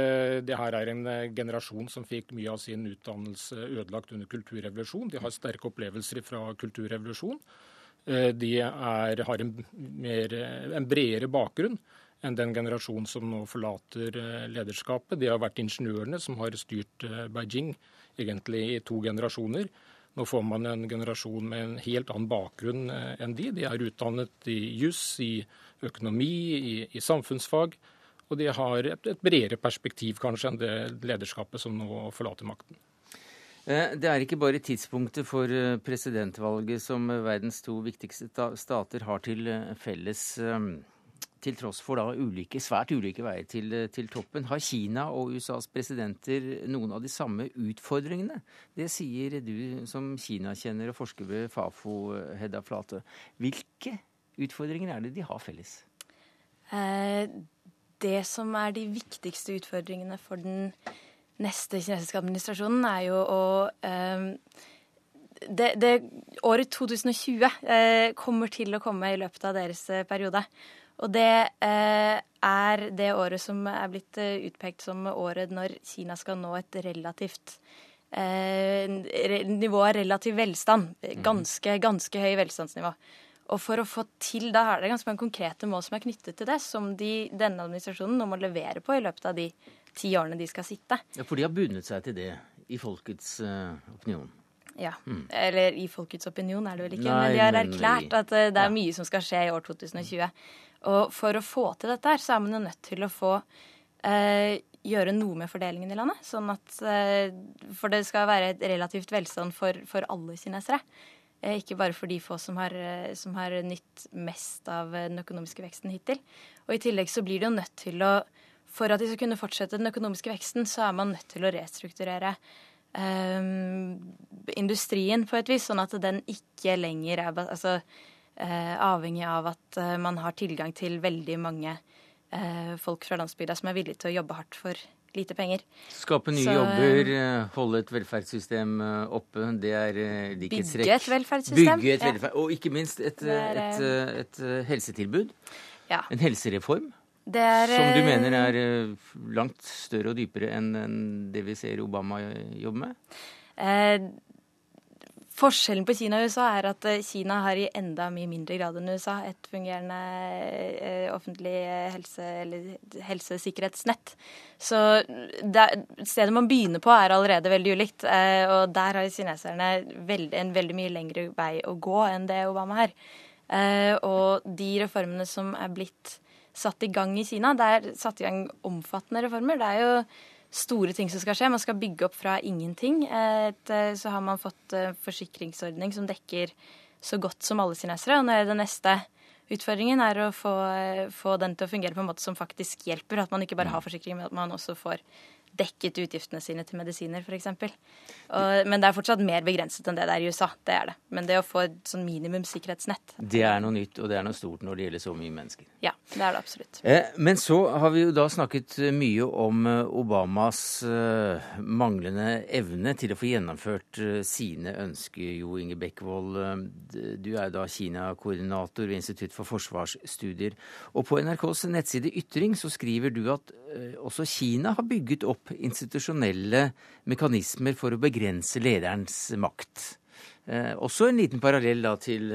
det her er en generasjon som fikk mye av sin utdannelse ødelagt under kulturrevolusjon. De har sterke opplevelser fra kulturrevolusjon. De er, har en, mer, en, bredere bakgrunn enn den generasjonen som nå forlater uh, lederskapet. Det har vært ingeniørene som har styrt Beijing egentlig i to generasjoner. Nå får man en generasjon med en helt annen bakgrunn enn de. De er utdannet i juss, i økonomi, i, i samfunnsfag. Og de har et, et bredere perspektiv kanskje enn det lederskapet som nå forlater makten. Eh, det er ikke bare tidspunktet for eh, presidentvalget som verdens to viktigste stater har til eh, felles, til tross for da ulike, svært ulike veier til, til, toppen. Har Kina og USAs presidenter noen av de samme utfordringene? Det sier du som Kina-kjenner og forsker ved Fafo, Hedda Flate. Hvilke utfordringer er det de har felles? Eh, det som er de viktigste utfordringene for den neste kinesiske administrasjonen, er jo å eh, det, det, Året 2020 eh, kommer til å komme i løpet av deres periode. Og det eh, er det året som er blitt eh, utpekt som året når Kina skal nå et relativt nivå av relativ velstand. Mhm. Ganske, ganske høy velstandsnivå. Og for å få til, Da er det ganske mange konkrete mål som er knyttet til det, som de, denne administrasjonen nå må levere på i løpet av de ti årene de skal sitte. Ja, For de har bundet seg til det i folkets uh, opinion? Ja. Mm. Eller i folkets opinion er det vel ikke, Nei, men de har erklært at uh, det er ja. mye som skal skje i år 2020. Og for å få til dette her, så er man jo nødt til å få eh, gjøre noe med fordelingen i landet. Sånn at, for det skal være et relativt velstand for, for alle kinesere. Eh, ikke bare for de få som har, eh, som har nytt mest av eh, den økonomiske veksten hittil. Og i tillegg så blir det jo nødt til å For at de skal kunne fortsette den økonomiske veksten, så er man nødt til å restrukturere um, industrien på et vis, sånn at den ikke lenger er altså, avhengig av at uh, man har tilgang til veldig mange uh, folk fra landsbygda som er villige til å jobbe hardt for lite penger. Skape nye så, jobber, eh, holde et velferdssystem eh, oppe, det er eh, likhetstrekk. Bygge et velferdssystem. Bygge et ja. og ikke minst et, er, et, et, et helsetilbud. Ja. En helsereform. Er, som du mener er langt større og dypere enn det vi ser Obama jobbe med? Eh, Forskjellen på Kina og USA er at eh, Kina har i enda mye mindre grad enn USA et fungerende eh, offentlig helse- eller helsesikkerhetsnett. Så det, stedet man begynner på, er allerede veldig ulikt. Eh, og der har kineserne veldig, en veldig mye lengre vei å gå enn det Obama har. Og de reformene som er blitt satt i gang i Kina, det er satt i gang omfattende reformer. Det er jo store ting som skal skje. Man skal bygge opp fra ingenting. Eh, så har man fått eh, forsikringsordning som dekker så godt som alle kinesere. Og nå er det neste Utfordringen er å få, få, den til å fungere på en måte som faktisk hjelper. At man ikke bare har forsikring, men at man også får dekket utgiftene sine til medisiner, f.eks. Men det er fortsatt mer begrenset enn det det er i USA. Det er det. Men det å få et sånn minimumssikkerhetsnett Det er noe nytt, og det er noe stort når det gjelder så mye mennesker. Ja, det er det absolutt. Eh, men så har vi jo da snakket mye om eh, Obamas eh, manglende evne til å få gjennomført sine ønsker. Jo Inge Bekkevold, du er da Kina-koordinator ved Institutt for forsvarsstudier. Og på NRKs nettside Ytring så skriver du at også Kina har bygget opp institusjonelle mekanismer for å begrense lederens makt. Eh, også en liten parallell da til,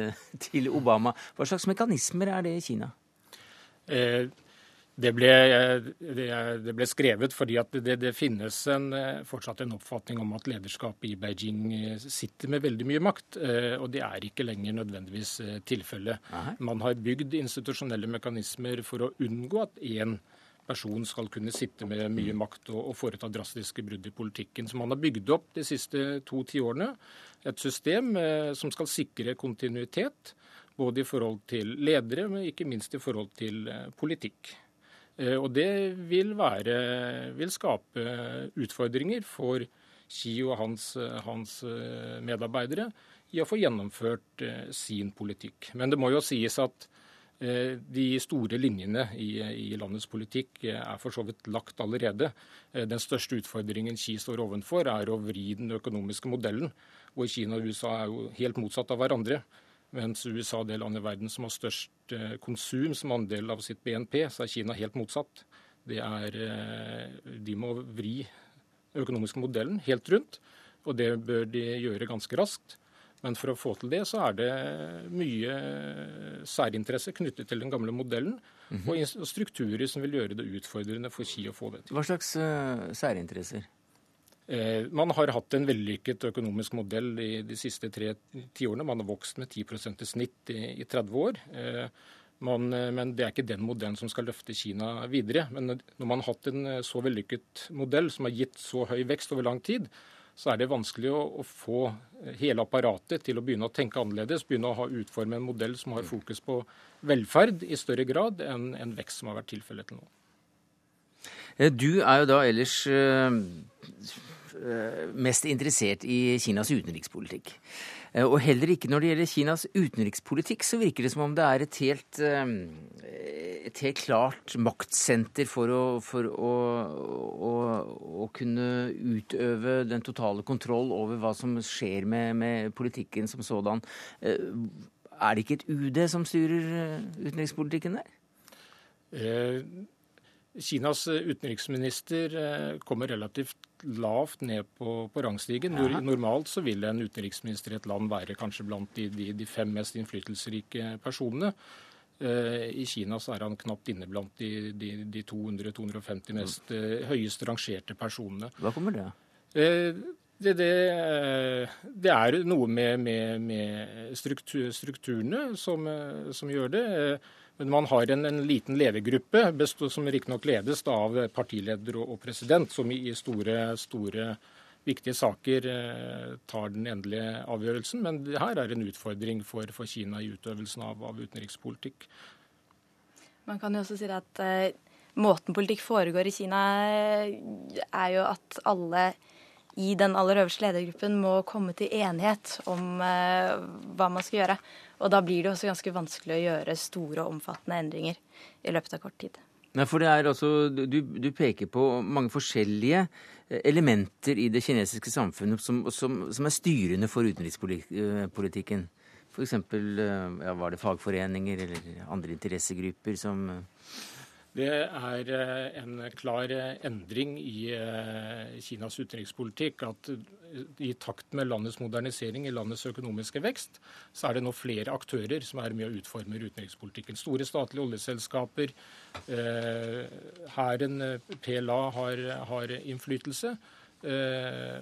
til, Obama. Hva slags mekanismer er det i Kina? Eh, det, ble, det ble, skrevet fordi at det, det finnes en, eh, fortsatt en oppfatning om at lederskapet i Beijing eh, sitter med veldig mye makt. Eh, og det er ikke lenger nødvendigvis tilfellet. Man har bygd institusjonelle mekanismer for å unngå at én person skal kunne sitte med mye makt og, og foreta drastiske brudd i politikken. Som han har bygd opp de siste to tiårene et system eh, som skal sikre kontinuitet. Både i forhold til ledere, men ikke minst i forhold til eh, politikk. Eh, og det vil, være, vil skape utfordringer for Xi og hans, hans eh, medarbeidere i å få gjennomført eh, sin politikk. Men det må jo sies at de store linjene i, i, landets politikk eh, er for så vidt lagt allerede. Eh, den største utfordringen Xi står overfor, er å vri den økonomiske modellen. Og Kina og USA er jo helt motsatt av hverandre. Mens USA er det landet i verden som har størst konsum som andel av sitt BNP, så er Kina helt motsatt. Er, de må vri den økonomiske modellen helt rundt, og det bør de gjøre ganske raskt. Men for å få til det, så er det mye særinteresse knyttet til den gamle modellen, mm -hmm. og strukturer som vil gjøre det utfordrende for Ski å få det til. Hva slags uh, særinteresser? Eh, man har hatt en vellykket økonomisk modell i de siste tre tiårene. Man har vokst med 10% i snitt i, i 30 år. Eh, man, eh, men det er ikke den modellen som skal løfte Kina videre. Men når man har hatt en eh, så vellykket modell som har gitt så høy vekst over lang tid, så er det vanskelig å, å, få hele apparatet til å begynne å tenke annerledes. Begynne å ha utforme en modell som har fokus på velferd i større grad enn en vekst som har vært tilfellet til nå. Eh, du er jo da ellers øh, mest interessert i Kinas utenrikspolitikk. Eh, og heller ikke når det gjelder Kinas utenrikspolitikk, så virker det som om det er et helt, eh, et helt klart maktsenter for, å, for å, å, å, kunne utøve den totale kontroll over hva som skjer med, med politikken som sådan. Eh, er det ikke et UD som styrer utenrikspolitikken der? Eh, Kinas utenriksminister kommer relativt lavt ned på, på rangstigen. Aha. Normalt så vil en utenriksminister i et land være kanskje blant de, de, de fem mest innflytelsesrike personene. Eh, I Kina så er han knapt inne blant de, de 200-250 mest eh, høyest rangerte personene. Hva kommer det av? Eh, det, det, det, er noe med, med, med struktur, strukturene som, som, gjør det. Men man har en, en liten ledergruppe, som riktignok ledes av partileder og, og, president, som i store, store viktige saker eh, tar den endelige avgjørelsen. Men det her er en utfordring for, for Kina i utøvelsen av, av, utenrikspolitikk. Man kan jo også si at eh, måten politikk foregår i Kina, eh, er jo at alle i den aller øverste ledergruppen må komme til enighet om eh, hva man skal gjøre. Og da blir det også ganske vanskelig å gjøre store og omfattende endringer i løpet av kort tid. Nei, for det er altså, du, du, peker på mange forskjellige eh, elementer i det kinesiske samfunnet som, som, som er styrende for utenrikspolitikken. F.eks. Eh, ja, var det fagforeninger eller andre interessegrupper som det er eh, en klar eh, endring i eh, Kinas utenrikspolitikk at i takt med landets modernisering, i landets økonomiske vekst, så er det nå flere aktører som er med å utforme utenrikspolitikken. Store statlige oljeselskaper, hæren, PLA, har, har innflytelse.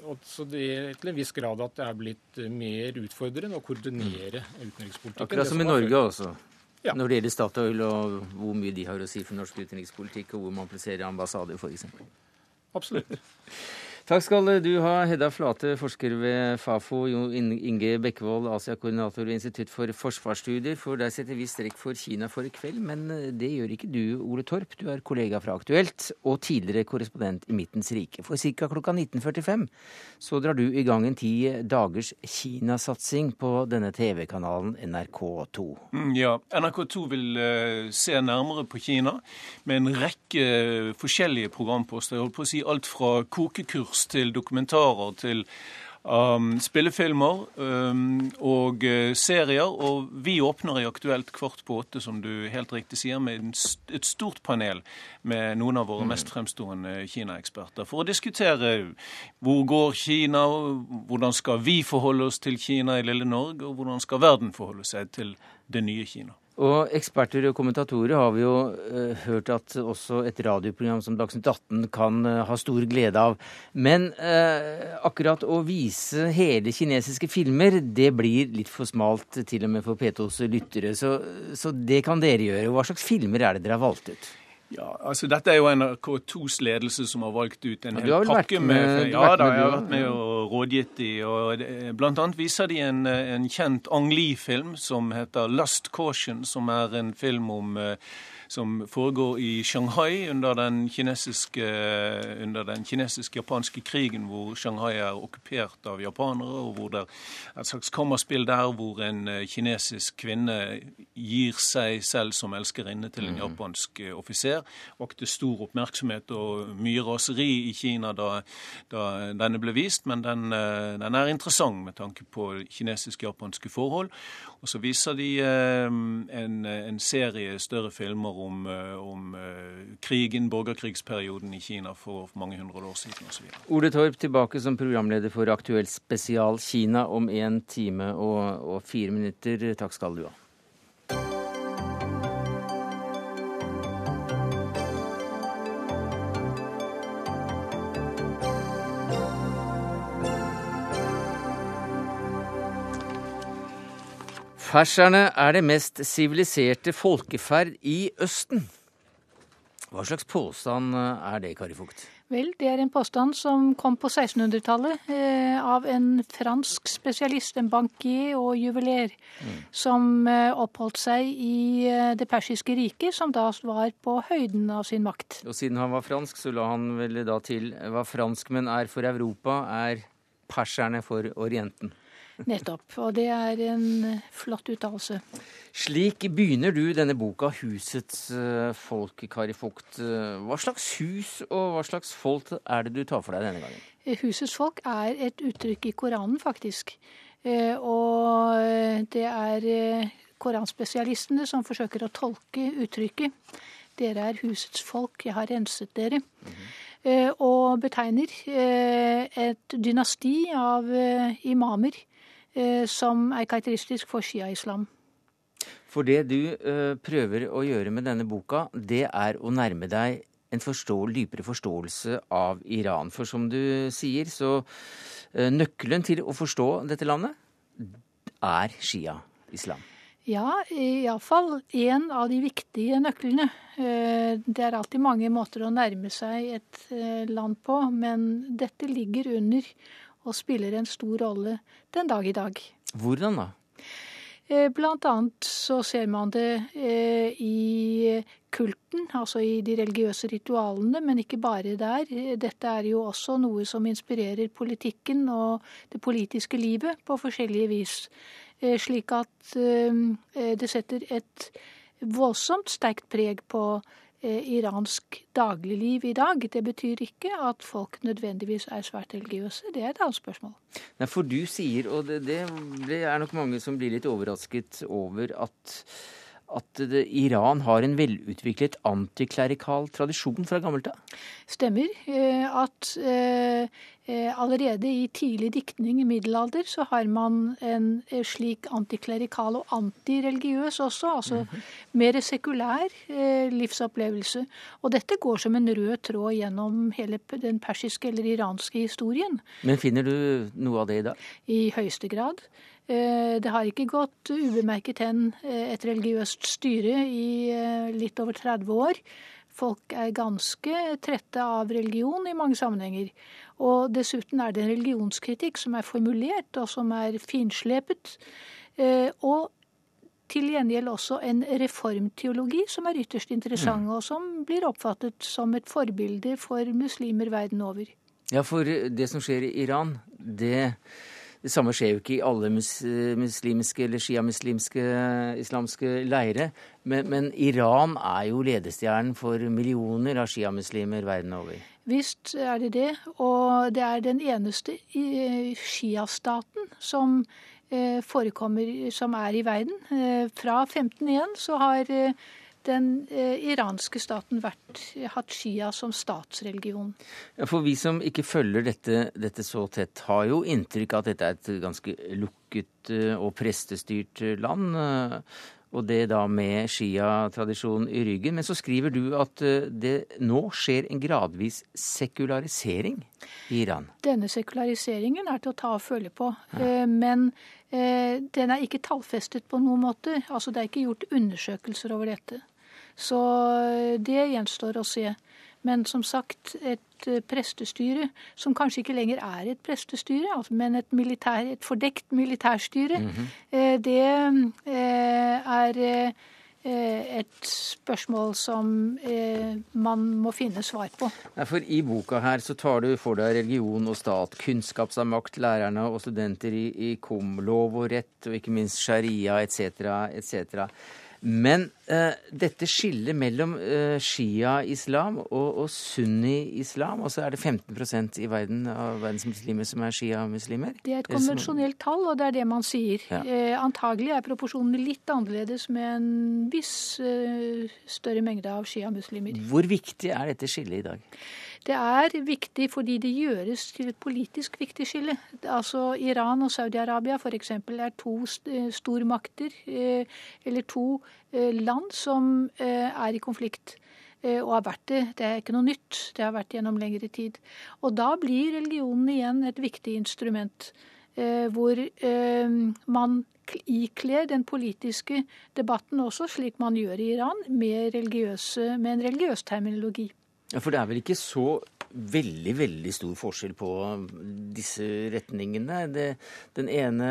og så det er til en viss grad at det er blitt mer utfordrende å koordinere utenrikspolitikken. Akkurat som i Norge også? Ja. Når det gjelder Statoil og hvor mye de har å si for norsk utenrikspolitikk, og hvor man plasserer ambassader f.eks. Absolutt. Takk skal du ha, Hedda Flate, forsker ved Fafo, Jo Inge Bekkevold, Asia-koordinator ved Institutt for forsvarsstudier. For der setter vi strekk for Kina for i kveld, men eh, det gjør ikke du, Ole Torp. Du er kollega fra Aktuelt og tidligere korrespondent i Midtens Rike. For ca. klokka 19.45 så drar du i gang en ti dagers Kinasatsing på denne TV-kanalen NRK2. Mm, ja, NRK2 vil uh, se nærmere på Kina med en rekke forskjellige programposter. Jeg holdt på å si alt fra kokekurs til dokumentarer til um, spillefilmer um, og uh, serier. Og vi åpner i Aktuelt kvart på åtte, som du helt riktig sier, med et stort panel med noen av våre mm. mest fremstående Kina-eksperter for å diskutere hvor går Kina, hvordan skal vi forholde oss til Kina i lille Norge, og hvordan skal verden forholde seg til det nye Kina. Og eksperter og kommentatorer har vi jo eh, hørt at også et radioprogram som Dagsnytt 18 kan eh, ha stor glede av. Men eh, akkurat å vise hele kinesiske filmer, det blir litt for smalt til og med for P2s lyttere. Så, så det kan dere gjøre. Hva slags filmer er det dere har valgt ut? Ja, altså Dette er jo NRK2s ledelse som har valgt ut en hel pakke med, med Ja da, jeg har vært med og rådgitt de, og Blant annet viser de en, en kjent Ang Lee-film som heter 'Lust Caution', som er en film om uh, som foregår i Shanghai under den kinesiske-japanske kinesisk krigen, hvor Shanghai er okkupert av japanere, og hvor det er et slags kammerspill der hvor en eh, kinesisk kvinne gir seg selv som elskerinne til en mm. japansk eh, offiser. Vakte stor oppmerksomhet og mye raseri i Kina da, da denne ble vist, men den, eh, den er interessant med tanke på kinesisk-japanske forhold. Og så viser de en, en serie større filmer om, eh, om eh, krigen, borgerkrigsperioden i Kina for mange hundre år siden osv. Ole Torp tilbake som programleder for Aktuell spesial Kina om en time og, og fire minutter. Takk skal du ha. Perserne er det mest siviliserte folkeferd i Østen. Hva slags påstand eh, er det, Kari Fugt? Vel, det er en påstand som kom på 1600-tallet eh, av en fransk spesialist, en bankier og juveler, mm. som eh, oppholdt seg i eh, Det persiske riket, som da var på høyden av sin makt. Og siden han var fransk, så la han vel da til hva franskmenn er for Europa, er perserne for Orienten. Nettopp. Og det er en flott uttalelse. Slik begynner du denne boka 'Husets eh, folk', Kari Fugt. Hva slags hus og hva slags folk er det du tar for deg denne gangen? Eh, husets folk er et uttrykk i Koranen, faktisk. Eh, og det er koranspesialistene som forsøker å tolke uttrykket. Dere er husets folk, jeg har renset dere. Mm -hmm. Og betegner et dynasti av imamer Eh, som er karakteristisk for shia-islam. For det du uh, prøver å gjøre med denne boka, det er å nærme deg en forstå, dypere forståelse av Iran. For som du sier, så uh, nøkkelen til å forstå dette landet er shia-islam. Ja, iallfall en av de viktige nøklene. Det er alltid mange måter å nærme seg et land på, men dette ligger under og spiller en stor rolle den dag i dag. Hvordan da? Eh, blant annet så ser man det eh, i kulten, altså i de religiøse ritualene, men ikke bare der. Dette er jo også noe som inspirerer politikken og det politiske livet på forskjellige vis. Eh, slik at det setter et voldsomt sterkt preg på Eh, iransk dagligliv i dag. Det betyr ikke at folk nødvendigvis er svært religiøse. Det er et annet spørsmål. Nei, For du sier, og det, det er nok mange som blir litt overrasket over, at at det, Iran har en velutviklet antiklerikal tradisjon fra gammelt av? Stemmer. Eh, at eh, eh, allerede i tidlig diktning i middelalder så har man en slik antiklerikal og antireligiøs også. Altså -hmm. mer sekulær livsopplevelse. Og dette går som en rød tråd gjennom hele den persiske eller iranske historien. Men finner du noe av det i dag? I høyeste grad. Eh, det har ikke gått ubemerket hen eh, et religiøst styre i eh, litt over 30 år. folk er ganske trette av religion i mange sammenhenger. Og dessuten er det en religionskritikk som er formulert, og som er finslepet. Og til gjengjeld også en reformteologi som er ytterst interessant, mm. og som blir oppfattet som et forbilde for muslimer verden over. Ja, for det som skjer i Iran, det, det samme skjer jo ikke i alle mus, muslimske eller sjiamuslimske islamske leire. Men, men, Iran er jo ledestjernen for millioner av sjiamuslimer verden over. Visst er det det. Og det er den eneste sjiastaten som eh, forekommer, som er i verden. Eh, fra 1501 så har eh, den eh, iranske staten vært, hatt Shia som statsreligion. Ja, for vi som ikke følger dette, dette, så tett, har jo inntrykk av at dette er et ganske lukket eh, og prestestyrt eh, land. Og det da med Shia-tradisjonen i ryggen. Men så skriver du at det nå skjer en gradvis sekularisering i Iran. Denne sekulariseringen er til å ta og føle på. Ja. Men den er ikke tallfestet på noen måte. Altså det er ikke gjort undersøkelser over dette. Så eh, det gjenstår å se. Men som sagt, et eh, prestestyre som kanskje ikke lenger er et prestestyre, altså, men et, militær, et, fordekt militærstyre, mm -hmm. det er et spørsmål som man må finne svar på. For I boka her så tar du for deg religion og stat, kunnskap som makt, lærerne og studenter i, i KOM, lov og rett og ikke minst sharia etc. etc. Men uh, dette skillet mellom uh, shia-islam og, og sunni-islam, og så er det 15% i verden av verdens muslimer som er shia-muslimer? Det er et konvensjonelt tall, og det er det man sier. Ja. Uh, antagelig er proporsjonene litt annerledes med en viss større mengde av shia-muslimer. Hvor viktig er dette skillet i dag? Det er viktig fordi det gjøres til et politisk viktig skille. Altså Iran og Saudi-Arabia f.eks. er to eh, stormakter, eh, eller to eh, land som er i konflikt. Og har vært det. Det er ikke noe nytt. Det har vært gjennom lengre tid. Og da blir religionen igjen et viktig instrument. Hvor man ikler den politiske debatten også, slik man gjør i Iran, med, med en religiøs terminologi. Ja, For det er vel ikke så veldig, veldig stor forskjell på disse retningene. Det, den ene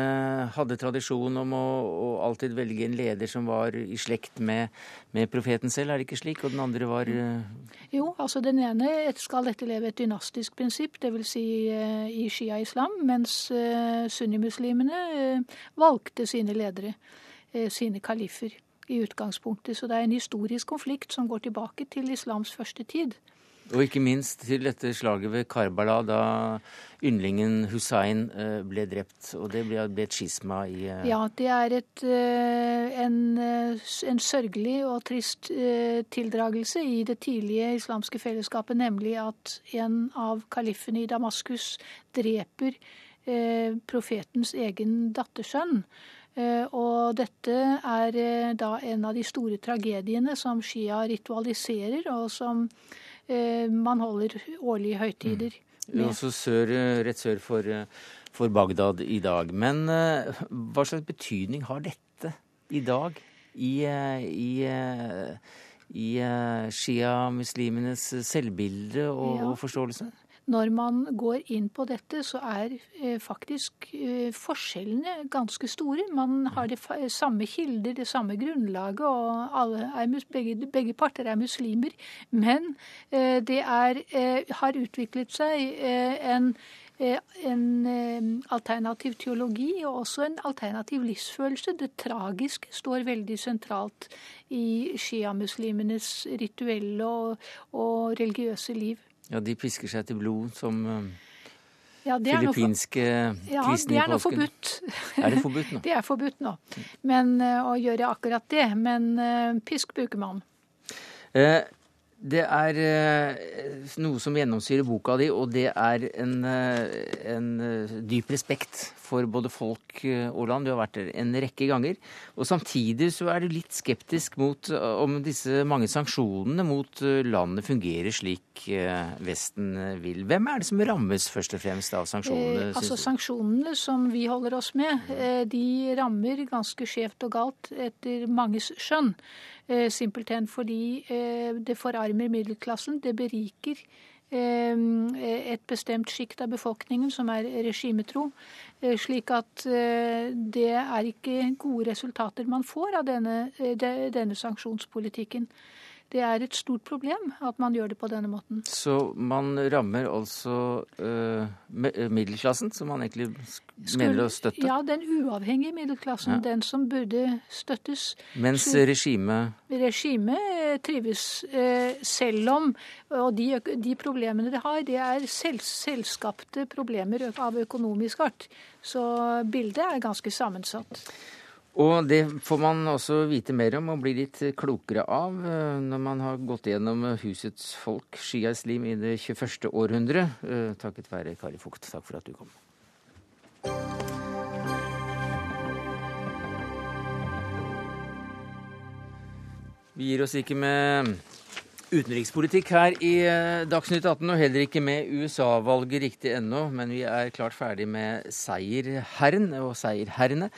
hadde tradisjon om å, å, alltid velge en leder som var i slekt med, med, profeten selv, er det ikke slik? Og den andre var uh... Jo, altså den ene skal etterleve et dynastisk prinsipp, dvs. Si, uh, i shia-islam, mens uh, sunnimuslimene valgte sine ledere, sine kalifer i utgangspunktet. Så det er en historisk konflikt som går tilbake til islams første tid. Og ikke minst til dette slaget ved Karbala, da yndlingen Hussein eh, ble drept. Og det ble, et skisma i eh, Ja, det er et, eh, en, en, sørgelig og trist tildragelse i det tidlige islamske fellesskapet, nemlig at en av kalifene i Damaskus dreper profetens egen dattersønn. Og dette er da en av de store tragediene som Shia ritualiserer, og som Eh, man holder årlige høytider. Mm. Også sør, eh, rett sør for, eh, for, Bagdad i dag. Men hva slags betydning har dette i dag i, i, i shia-muslimenes selvbilde og, ja. og forståelse? Når man går inn på dette, så er eh, faktisk eh, forskjellene ganske store. Man har det samme kilder, det samme grunnlaget, og begge, begge, parter er muslimer. Men eh, det er, har utviklet seg en en alternativ teologi og også en alternativ livsfølelse. Det tragiske står veldig sentralt i sjiamuslimenes rituelle og, og religiøse liv. Ja, de pisker seg til blod som ja, filippinske ja, kristne i påsken. Ja, det er nå forbudt. Er det forbudt nå? det er forbudt nå. Men, uh, å gjøre akkurat det. Men uh, pisk bruker man. Eh, det er eh, noe som gjennomsyrer boka di, og det er en, eh, en, eh, dyp respekt for både folk og land. Du har vært der en rekke ganger. Og samtidig så er du litt skeptisk mot om disse mange sanksjonene mot landet fungerer slik Vesten vil. Hvem er det som rammes først og fremst av sanksjonene? Eh, altså Sanksjonene som vi holder oss med, de rammer ganske skjevt og galt etter manges skjønn. Simpelthen fordi det forarmer middelklassen, det beriker et bestemt sjikt av befolkningen som er regimetro. Slik at det er ikke gode resultater man får av denne, denne sanksjonspolitikken det er et stort problem at man gjør det på denne måten. Så man rammer altså uh, middelklassen, som man egentlig Skulle, mener å støtte? Ja, den uavhengige middelklassen. Ja. Den som burde støttes. Mens regimet Regimet trives, uh, selv om Og de, de, problemene det har, det er selv, selvskapte problemer av økonomisk art. Så bildet er ganske sammensatt. Og det får man også vite mer om og bli litt klokere av eh, når man har gått gjennom husets folk, Shia Slim, i det 21. århundre. Eh, takket være Kari Fugt. Takk for at du kom. Vi gir oss ikke med utenrikspolitikk her i eh, Dagsnytt 18, og heller ikke med USA-valget riktig ennå, men vi er klart ferdig med seierherren og seierherrene.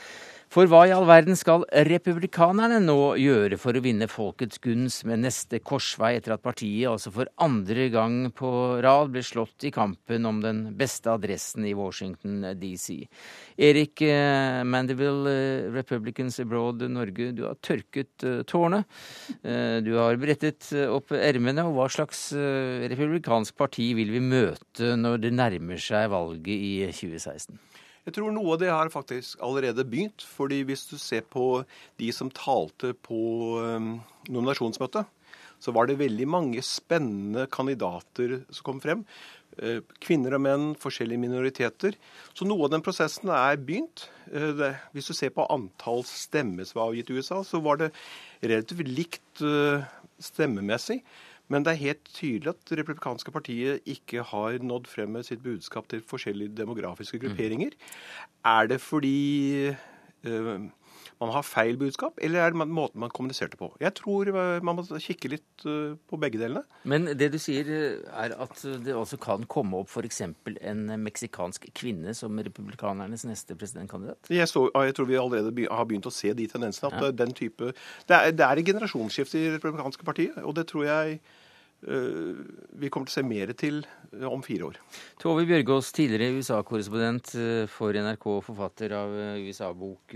For hva i all verden skal republikanerne nå gjøre for å vinne folkets gunst med neste korsvei, etter at partiet altså for andre gang på rad ble slått i kampen om den beste adressen i Washington DC? Erik eh, Mandeville, eh, Republicans Abroad Norge, du har tørket eh, tårnet. Du har brettet opp ermene. Og hva slags republikansk parti vil vi møte når det nærmer seg valget i 2016? Jeg tror noe av det har faktisk allerede begynt. fordi hvis du ser på de som talte på um, nominasjonsmøtet, så var det veldig mange spennende kandidater som kom frem. Uh, kvinner og menn, forskjellige minoriteter. Så noe av den prosessen er begynt. Uh, hvis du ser på antall stemmer som var avgitt i USA, så var det relativt likt uh, stemmemessig. Men det er helt tydelig at det republikanske partiet ikke har nådd frem med sitt budskap til forskjellige demografiske mm. grupperinger. Mm. Er det fordi uh, man har feil budskap, eller er det måten man kommuniserte på? Jeg tror øh, man må kikke litt uh, på begge delene. Men det du sier er at det også kan komme opp f.eks. en meksikansk kvinne som republikanernes neste presidentkandidat? Jeg, så, jeg, tror vi allerede har begynt å se de tendensene. at ja. den type, det er, det er et generasjonsskifte i det republikanske partiet, og det tror jeg Eh, vi kommer til å se mer til eh, om fire år. Tove Bjørgaas, tidligere USA-korrespondent eh, for NRK, forfatter av USA-bok.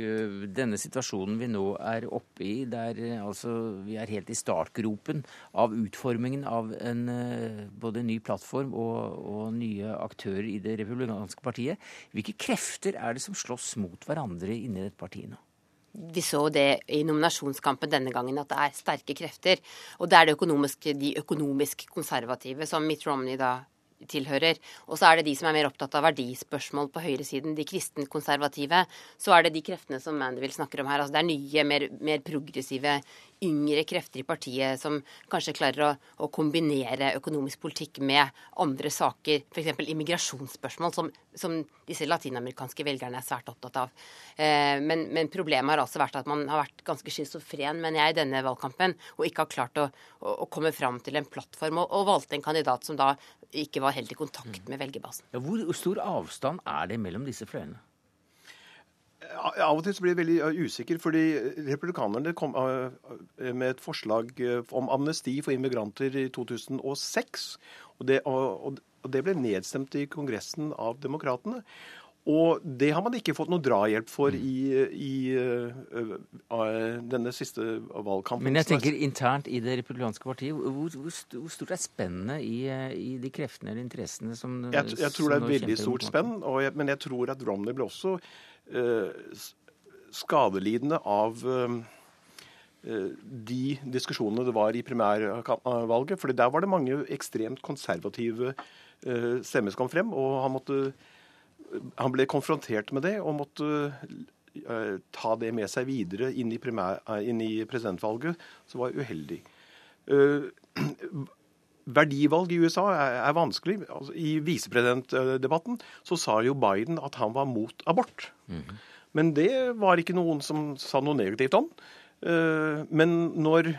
Denne situasjonen vi nå er oppe i, der altså vi er helt i startgropen av utformingen av en både ny plattform og, og nye aktører i det republikanske partiet. Hvilke krefter er det som slåss mot hverandre inni dette partiet nå? Vi så det i nominasjonskampen denne gangen, at det er sterke krefter. Og det er det økonomisk, de økonomisk konservative, som Mitt Romney da tilhører. Og så er det de som er mer opptatt av verdispørsmål på høyresiden, de kristenkonservative. Så er det de kreftene som Mandeville snakker om her. Altså det er nye, mer, mer progressive yngre krefter i partiet som kanskje klarer å, å kombinere økonomisk politikk med andre saker, f.eks. immigrasjonsspørsmål, som, som, disse latinamerikanske velgerne er svært opptatt av. Eh, men, men, problemet har altså vært at man har vært ganske schizofren, mener jeg, i denne valgkampen, og ikke har klart å, å, å komme fram til en plattform, og, og, valgte en kandidat som da ikke var helt i kontakt med velgerbasen. Ja, hvor stor avstand er det mellom disse fløyene? Av og til så blir jeg veldig usikker, fordi republikanerne kom med et forslag om amnesti for immigranter i 2006. Og det, og det ble nedstemt i Kongressen av demokratene. Og det har man ikke fått noe drahjelp for i, i uh, uh, denne siste valgkampen. Men jeg tenker internt i det republikanske partiet, hvor, hvor stort er spennet i, i, de kreftene eller interessene som Jeg, jeg tror det er veldig stort spenn, jeg, men jeg tror at Romney ble også uh, skadelidende av eh, de diskusjonene det var i primærvalget. for der var det mange ekstremt konservative eh, stemmer som kom frem. Og han, måtte, han ble konfrontert med det og måtte ta det med seg videre inn i, primær, inn i presidentvalget, som var uheldig. Verdivalg i USA er, er vanskelig. Altså, I visepresidentdebatten så sa jo Biden at han var mot abort. Mm -hmm. Men det var ikke noen som sa noe negativt om. Men når,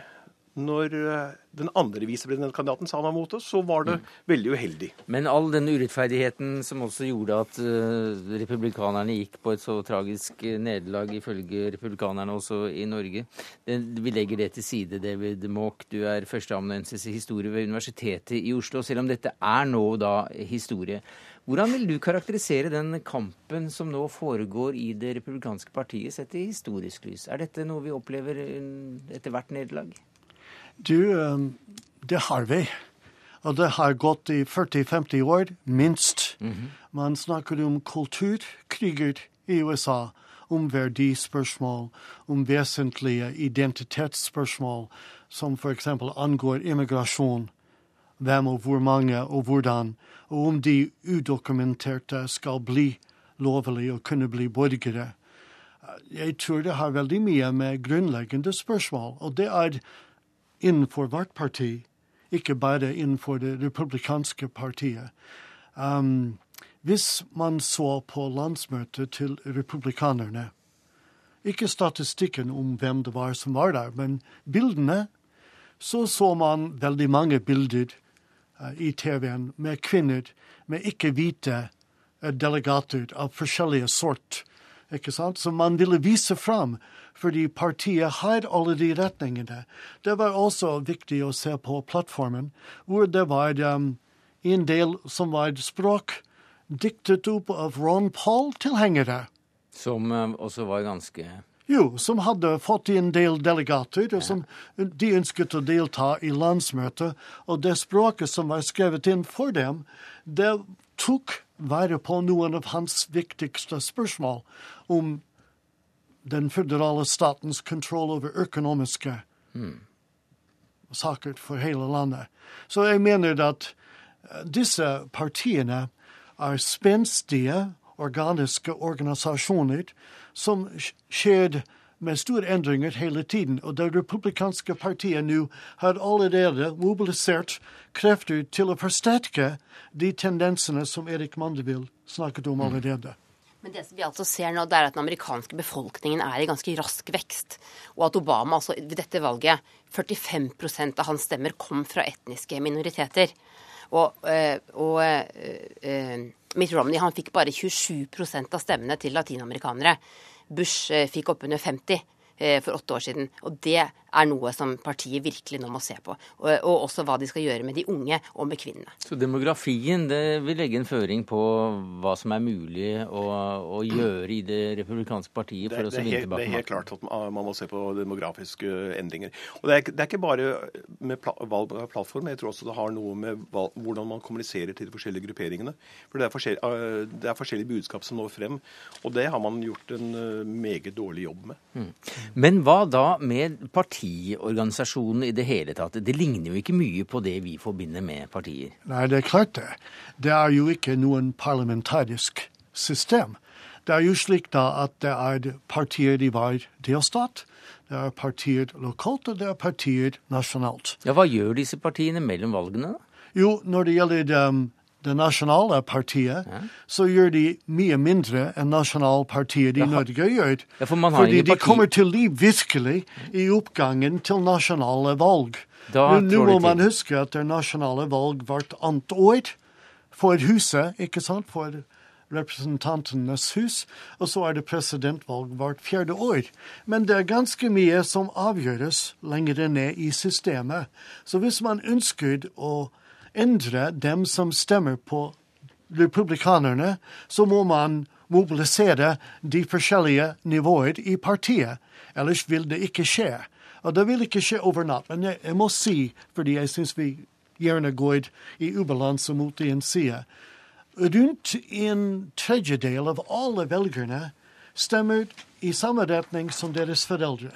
når eh, den andre visepresidentkandidaten sa han var mot det, så var det mm. veldig uheldig. Men all den urettferdigheten som også gjorde at uh, republikanerne gikk på et så tragisk eh, nederlag, ifølge republikanerne også i Norge, det, vi legger det til side. David Maak. du er førsteamanuensis i historie ved Universitetet i Oslo. Selv om dette er nå da historie, hvordan vil du karakterisere den kampen som nå foregår i det republikanske partiet, sett i historisk lys? Er dette noe vi opplever etter hvert nederlag? Du, um, det har vi. Og det har gått i 40-50 år, minst. Mm -hmm. Man snakker om kulturkriger i USA, om verdispørsmål, om vesentlige identitetsspørsmål, som f.eks. angår immigrasjon. Hvem og hvor mange og hvordan og om de udokumenterte skal bli lovlige og kunne bli borgere. Jeg tror det har veldig mye med grunnleggende spørsmål, og det er innenfor vårt parti, ikke bare innenfor det republikanske partiet. Um, hvis man så på landsmøtet til republikanerne, ikke statistikken om hvem det var som var der, men bildene, så så man veldig mange bilder uh, i TV-en med kvinner med ikke-hvite eh, delegater av forskjellige sort. Ikke sant? Som man ville vise fram, fordi partiet har alle de retningene. Det var også viktig å se på plattformen, hvor det var um, en del som var språk diktet opp av Ron Paul-tilhengere. Som um, også var ganske jo, som hadde fått en del delegater, og som de ønsket å delta i landsmøtet. Og det språket som var skrevet inn for dem, det tok være på noen av hans viktigste spørsmål om den føderale statens kontroll over økonomiske mm. saker for hele landet. Så jeg mener at eh, disse partiene er spenstige, organiske organisasjoner som skjer med store endringer hele tiden. Og det republikanske partiet nå har allerede mobilisert krefter til å forsterke de tendensene som Erik Mandeville snakket om mm. allerede. Men det som vi altså ser nå, det er at den amerikanske befolkningen er i ganske rask vekst. Og at Obama altså ved dette valget 45% av hans stemmer kom fra etniske minoriteter. Og, øh, og øh, Mitt Romney han fikk bare 27% av stemmene til latinamerikanere. Bush eh, fikk oppunder 50 eh, for åtte år siden. Og det er noe som partiet virkelig nå må se på. Og, og, også hva de skal gjøre med de unge og med kvinnene. Så demografien det vil legge en føring på hva som er mulig å, å gjøre i det republikanske partiet for det, å vinne tilbake Det er helt klart at man må se på demografiske endringer. Og Det er, det er ikke bare med valg av plattform, jeg tror også det har noe med valg, hvordan man kommuniserer til de forskjellige grupperingene. For det er, forskjell, øh, det er forskjellige budskap som når frem, og det har man gjort en øh, meget dårlig jobb med. Mm. Men hva da med partiet? Partiorganisasjonen i det hele tatt. Det ligner jo ikke mye på det vi forbinder med partier. Nei, det er klart det. Det er jo ikke noen parlamentarisk system. Det er jo slik da at det er partier i hver delstat. Det er partier lokalt, og det er partier nasjonalt. Ja, Hva gjør disse partiene mellom valgene? da? Jo, når det gjelder um, det nasjonale partiet, ja. så gjør de mye mindre enn nasjonalpartiet i Norge gjør. Ja, for fordi de kommer til liv virkelig i oppgangen til nasjonale valg. Nå, nå må man huske at det nasjonale valg hvert annet år for huset, ikke sant? For representantenes hus, og så er det presidentvalg hvert fjerde år. Men det er ganske mye som avgjøres lenger ned i systemet. Så hvis man ønsker å endre dem som stemmer på republikanerne, så må man mobilisere de forskjellige nivåer i partiet. Ellers vil det ikke skje. Og det vil ikke skje over natt. Men jeg, jeg må si, fordi jeg syns vi gjerne går i ubalanse mot en side Rundt en tredjedel av alle velgerne stemmer i samme retning som deres foreldre.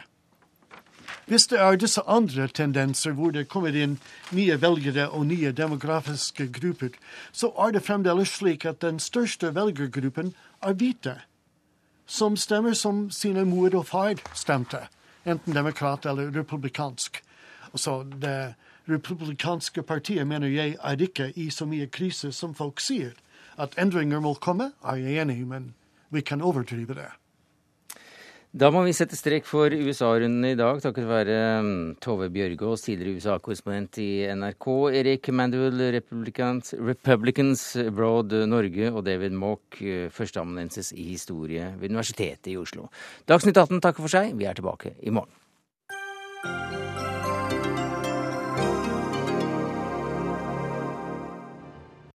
Hvis det er disse andre tendenser hvor det kommer inn nye velgere og nye demografiske grupper, så er det fremdeles slik at den største velgergruppen er hvite, som stemmer som sine mor og far stemte, enten demokrat eller republikansk. Så det republikanske partiet mener jeg er ikke i så mye krise som folk sier. At endringer må komme, er jeg enig i, men vi kan overdrive det. Da må vi sette strek for USA-runden i dag, takket være mm, Tove Bjørgaas, tidligere USA-korrespondent i NRK, Erik Mandel, Republicans, Republicans Broad Norge, og David Mock, førsteamanuensis i historie ved Universitetet i Oslo. Dagsnytt 18 takker for seg. Vi er tilbake i morgen.